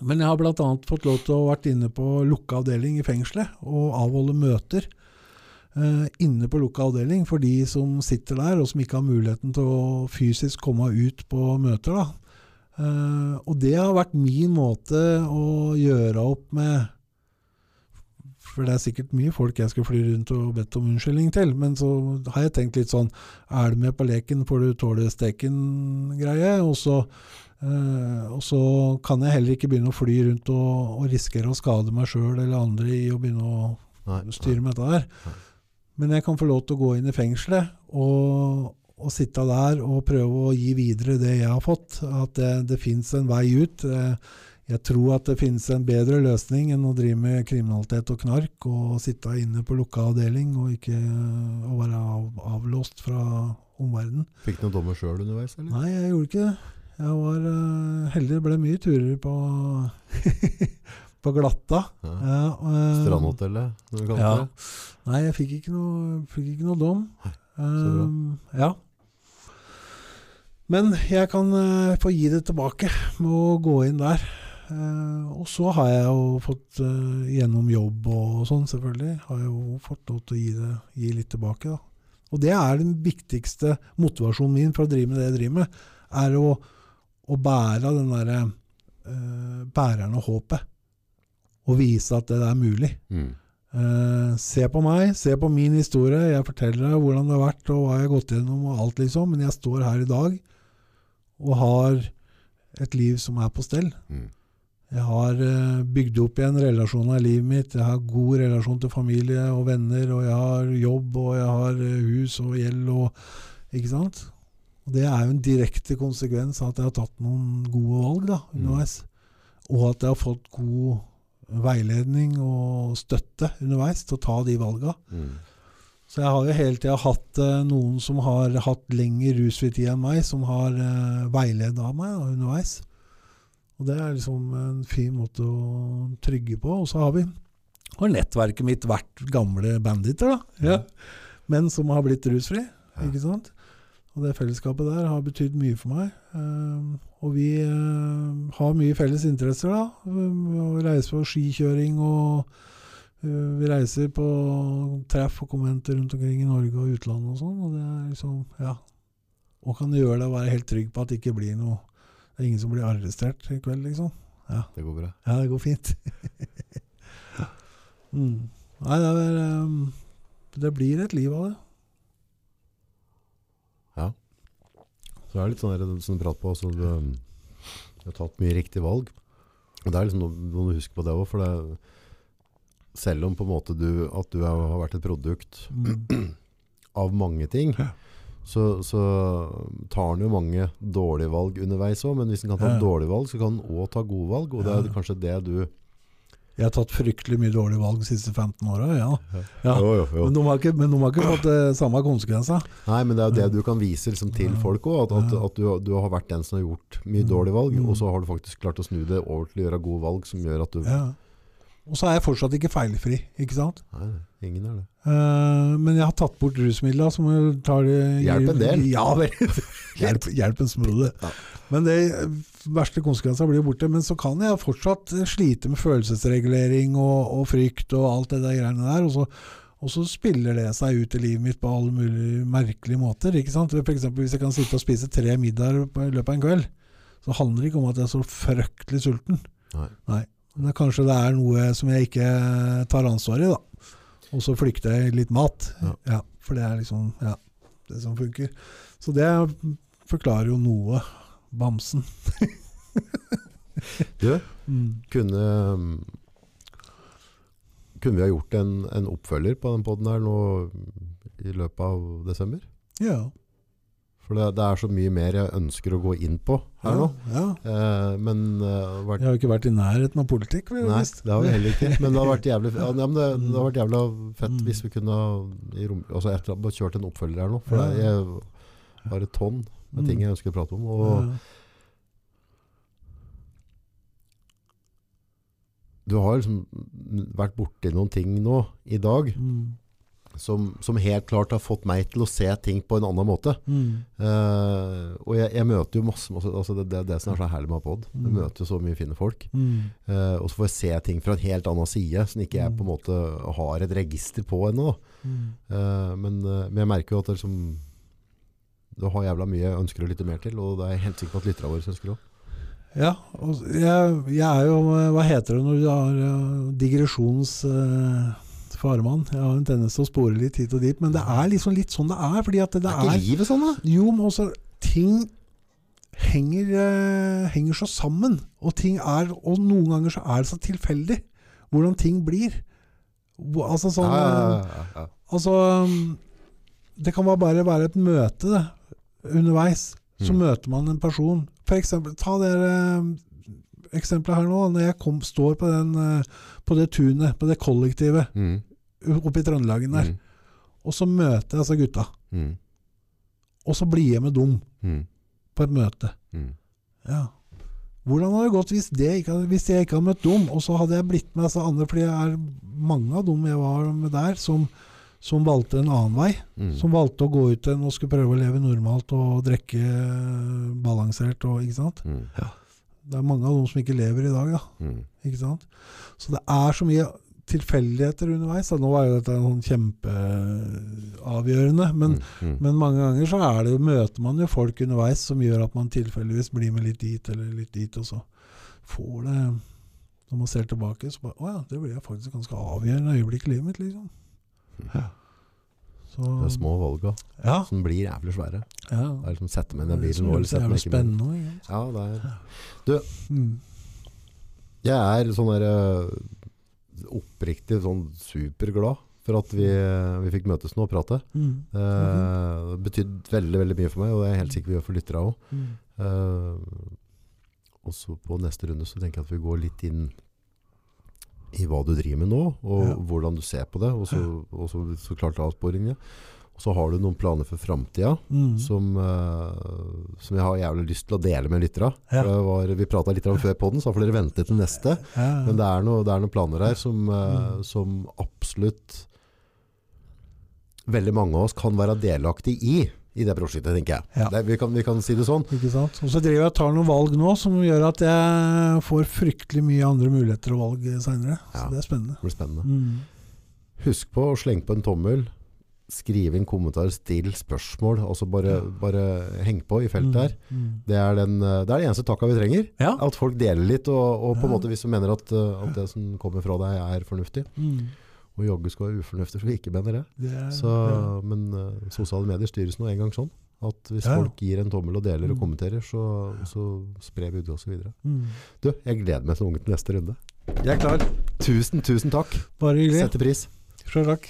men jeg har bl.a. fått lov til å vært inne på lukka avdeling i fengselet og avholde møter eh, inne på lukka avdeling for de som sitter der og som ikke har muligheten til å fysisk komme ut på møter. Da. Eh, og det har vært min måte å gjøre opp med For det er sikkert mye folk jeg skulle fly rundt og bedt om unnskyldning til, men så har jeg tenkt litt sånn Er du med på leken, får du tåle steken-greie. Og Eh, og så kan jeg heller ikke begynne å fly rundt og, og risikere å skade meg sjøl eller andre i å begynne å Nei, styre med dette her. Nei. Men jeg kan få lov til å gå inn i fengselet og, og sitte der og prøve å gi videre det jeg har fått. At det, det fins en vei ut. Eh, Jeg tror at det finnes en bedre løsning enn å drive med kriminalitet og knark og sitte inne på lukka avdeling og ikke eh, å være av, avlåst fra omverdenen. Fikk du noen dommer sjøl underveis, eller? Nei, jeg gjorde ikke det. Jeg var uh, heldig. Det ble mye turer på, på glatta. Ja. Ja, uh, Strandhotellet, som vi kalte Ja. det. Nei, jeg fikk ikke noe, fikk ikke noe dom. Um, ja. Men jeg kan eh, få gi det tilbake med å gå inn der. Eh, og så har jeg jo fått eh, gjennom jobb og sånn, selvfølgelig, har jeg jo fått lov til å gi, det, gi litt tilbake. da. Og det er den viktigste motivasjonen min for å drive med det jeg driver med, er å, å bære den derre uh, bæreren av håpet. Og vise at det er mulig. Mm. Uh, se på meg, se på min historie. Jeg forteller deg hvordan det har vært og hva jeg har gått gjennom og alt, liksom. Men jeg står her i dag og har et liv som er på stell. Mm. Jeg har eh, bygd opp igjen relasjoner i livet mitt. Jeg har god relasjon til familie og venner, og jeg har jobb, og jeg har eh, hus og gjeld og Ikke sant? Og Det er jo en direkte konsekvens av at jeg har tatt noen gode valg da, underveis. Og at jeg har fått god veiledning og støtte underveis til å ta de valga. Mm. Så jeg har jo hele tida hatt uh, noen som har hatt lengre rusfri tid enn meg, som har uh, veileda meg da, underveis. Og det er liksom en fin måte å trygge på. Og så har vi har nettverket mitt vært gamle banditter, da. Ja. Men som har blitt rusfri. Ikke sant? Og det fellesskapet der har betydd mye for meg. Um, og vi uh, har mye felles interesser, da. Um, å reise på skikjøring og uh, vi reiser på treff og konventer rundt omkring i Norge og utlandet og sånn. Og det er liksom, ja. Og kan gjøre deg å være helt trygg på at det ikke blir noe Det er ingen som blir arrestert i kveld, liksom. Ja, Det går bra. ja det går fint. mm. Nei, det er um, Det blir et liv av det. Ja. Så er det litt sånn der, som du prater på, altså, du, du har tatt mye riktig valg. Og det er liksom noe, må du huske på det også, for det, selv om på en måte du, at du er, har vært et produkt Mm. av mange ting, Ja. så, så tar han jo mange dårlige valg underveis også, men hvis han kan ta Ja. dårlige valg, så kan han også ta gode valg, og det er kanskje det du... Jeg har tatt fryktelig mye dårlige valg de siste 15 åra, ja. Ja. Jo, jo, jo. Men de har ikke, men de har ikke fått det samme konsekvenser. Nei, men det er jo det du kan vise liksom, til folk også, at, at, at du, du har vært den som har gjort mye Mm. dårlige valg, Mm. og så har du faktisk klart å snu det over til å gjøre gode valg som gjør at du... Ja. Og så er jeg fortsatt ikke feilfri, ikke sant. Nei, ingen er det. Uh, men jeg har tatt bort rusmidler som tar det Hjelp en del. Ja, hjelp, hjelp en smule. Ja. Men det verste konsekvenser blir borte. Men så kan jeg fortsatt slite med følelsesregulering og, og frykt og alt det der greiene der. Og så, og så spiller det seg ut i livet mitt på alle mulige merkelige måter. ikke sant? For eksempel hvis jeg kan sitte og spise tre middager i løpet av en kveld, så handler det ikke om at jeg er så fryktelig sulten. Nei. Men det, kanskje det er noe som jeg ikke tar ansvar i, da. Og så flykter jeg litt mat. Ja. for det er liksom ja, det som funker. Så det forklarer jo noe. Bamsen. Du, Mm. kunne, kunne vi ha gjort en, en oppfølger på den podden her nå i løpet av desember? Ja. For det, det er så mye mer jeg ønsker å gå inn på her ja, nå. ja. Eh, men uh, vært, Jeg har jo ikke vært i nærheten av politikk. Nei, det har vi heller ikke. Men det har vært jævlig, ja, men det, det har vært jævlig fett Mm. hvis vi kunne rom, altså etter kjørt en oppfølger her nå. For Ja. jeg har et tonn med Mm. ting jeg ønsker å prate om. Og du har liksom vært borti noen ting nå i dag Mm. Som, som helt klart har fått meg til å se ting på en annen måte. Mm. Uh, og jeg, jeg møter jo masse, masse altså det, det er det som er så herlig med pod. Jeg Mm. møter jo så mye fine folk. Mm. Uh, og så får jeg se ting fra en helt annen side, som ikke jeg på en måte har et register på ennå. Mm. Eh, men, men jeg merker jo at det liksom, du har jævla mye jeg ønsker å lytte mer til, og det er jeg helt sikker på at lytterne våre ønsker òg. Ja, og jeg, jeg er jo Hva heter det når du har digresjons... uh, farmann? Jeg har en tendens til å spore litt hit og dit, men det er liksom litt sånn det er. Fordi at det, Er ikke er livet sånn, da? Jo, men også ting henger, uh, henger så sammen. Og ting er Og noen ganger så er det så tilfeldig hvordan ting blir. Altså sånn eh, ja. Altså um, Det kan bare- være et møte det, underveis. Så Mm. møter man en person. For eksempel, ta det um, eksempelet her nå. Når jeg kom, står på, den, uh, på det tunet, på det kollektivet Mm, oppe i Trøndelagen der, mm, og så møter jeg disse gutta. mm, Og så blir jeg med dem mm, på et møte. mm. Ja. Hvordan hadde det gått hvis, det ikke hvis jeg ikke hadde møtt dem, og så hadde jeg blitt med disse andre, fordi det er mange av dem jeg var med der, som, som valgte en annen vei. Mm. Som valgte å gå ut igjen og skulle prøve å leve normalt og drikke eh, balansert. Og, ikke sant? Mm. Det er mange av dem som ikke lever i dag. Da, Mm. ikke sant? Så det er så mye tilfeldigheter underveis. Da. Nå er jo dette sånn kjempeavgjørende, men, Mm. Mm. men mange ganger så er det jo, møter man jo folk underveis som gjør at man tilfeldigvis blir med litt dit eller litt dit, og så får det Når man ser tilbake, så bare Å ja, det ble faktisk et ganske avgjørende øyeblikk i livet mitt, liksom. Så, Det er små valga Ja. som blir jævlig svære. ja. Det er liksom sette meg det bilen nå, eller sette meg ikke også. Ja, det er Mm. Jeg er sånn der eh, oppriktig sånn superglad for at vi, vi fikk møtes nå og prate. Mm. Eh, Det betydde veldig veldig mye for meg, og det er jeg helt sikker vi gjør for lyttere òg. Mm. og så på neste runde så tenker jeg at vi går litt inn i hva du driver med nå, og Ja. hvordan du ser på det, og så, og så, så klart avsporingene. Og så har du noen planer for framtida Mm. som, uh, som jeg har jævlig lyst til å dele med lytterne. Ja. Vi prata litt om før podden, så får dere vente til neste. Ja, Men det er, noe, det er noen planer her som, uh, Mm. som absolutt veldig mange av oss kan være delaktig i, i det prosjektet, tenker jeg. Ja. Det, vi, kan, vi kan si det sånn. Ikke sant? Og så driver jeg og tar noen valg nå som gjør at jeg får fryktelig mye andre muligheter og valg seinere. Ja. Så det er spennende. Det blir spennende. Mm. Husk på å slenge på en tommel. Skriv inn kommentar, still spørsmål. Altså bare, bare heng på i feltet her. Mm. Det er, den, eh, det er det eneste takka vi trenger. Ja. At folk deler litt, og, og på en Ja. måte hvis du mener at, eh, at det som kommer fra deg er fornuftig. Mm. Og jaggu skal være ufornuftig, så vi ikke mener det. Det er, Så, ja. Men uh, sosiale medier styres nå en gang sånn. At hvis folk gir en tommel og deler og Mm. kommenterer, så, så sprer vi det videre. Mm. Du, jeg gleder meg som unge til neste runde. Jeg er klar. Tusen, tusen takk. Bare hyggelig. Setter pris. Sjøl takk.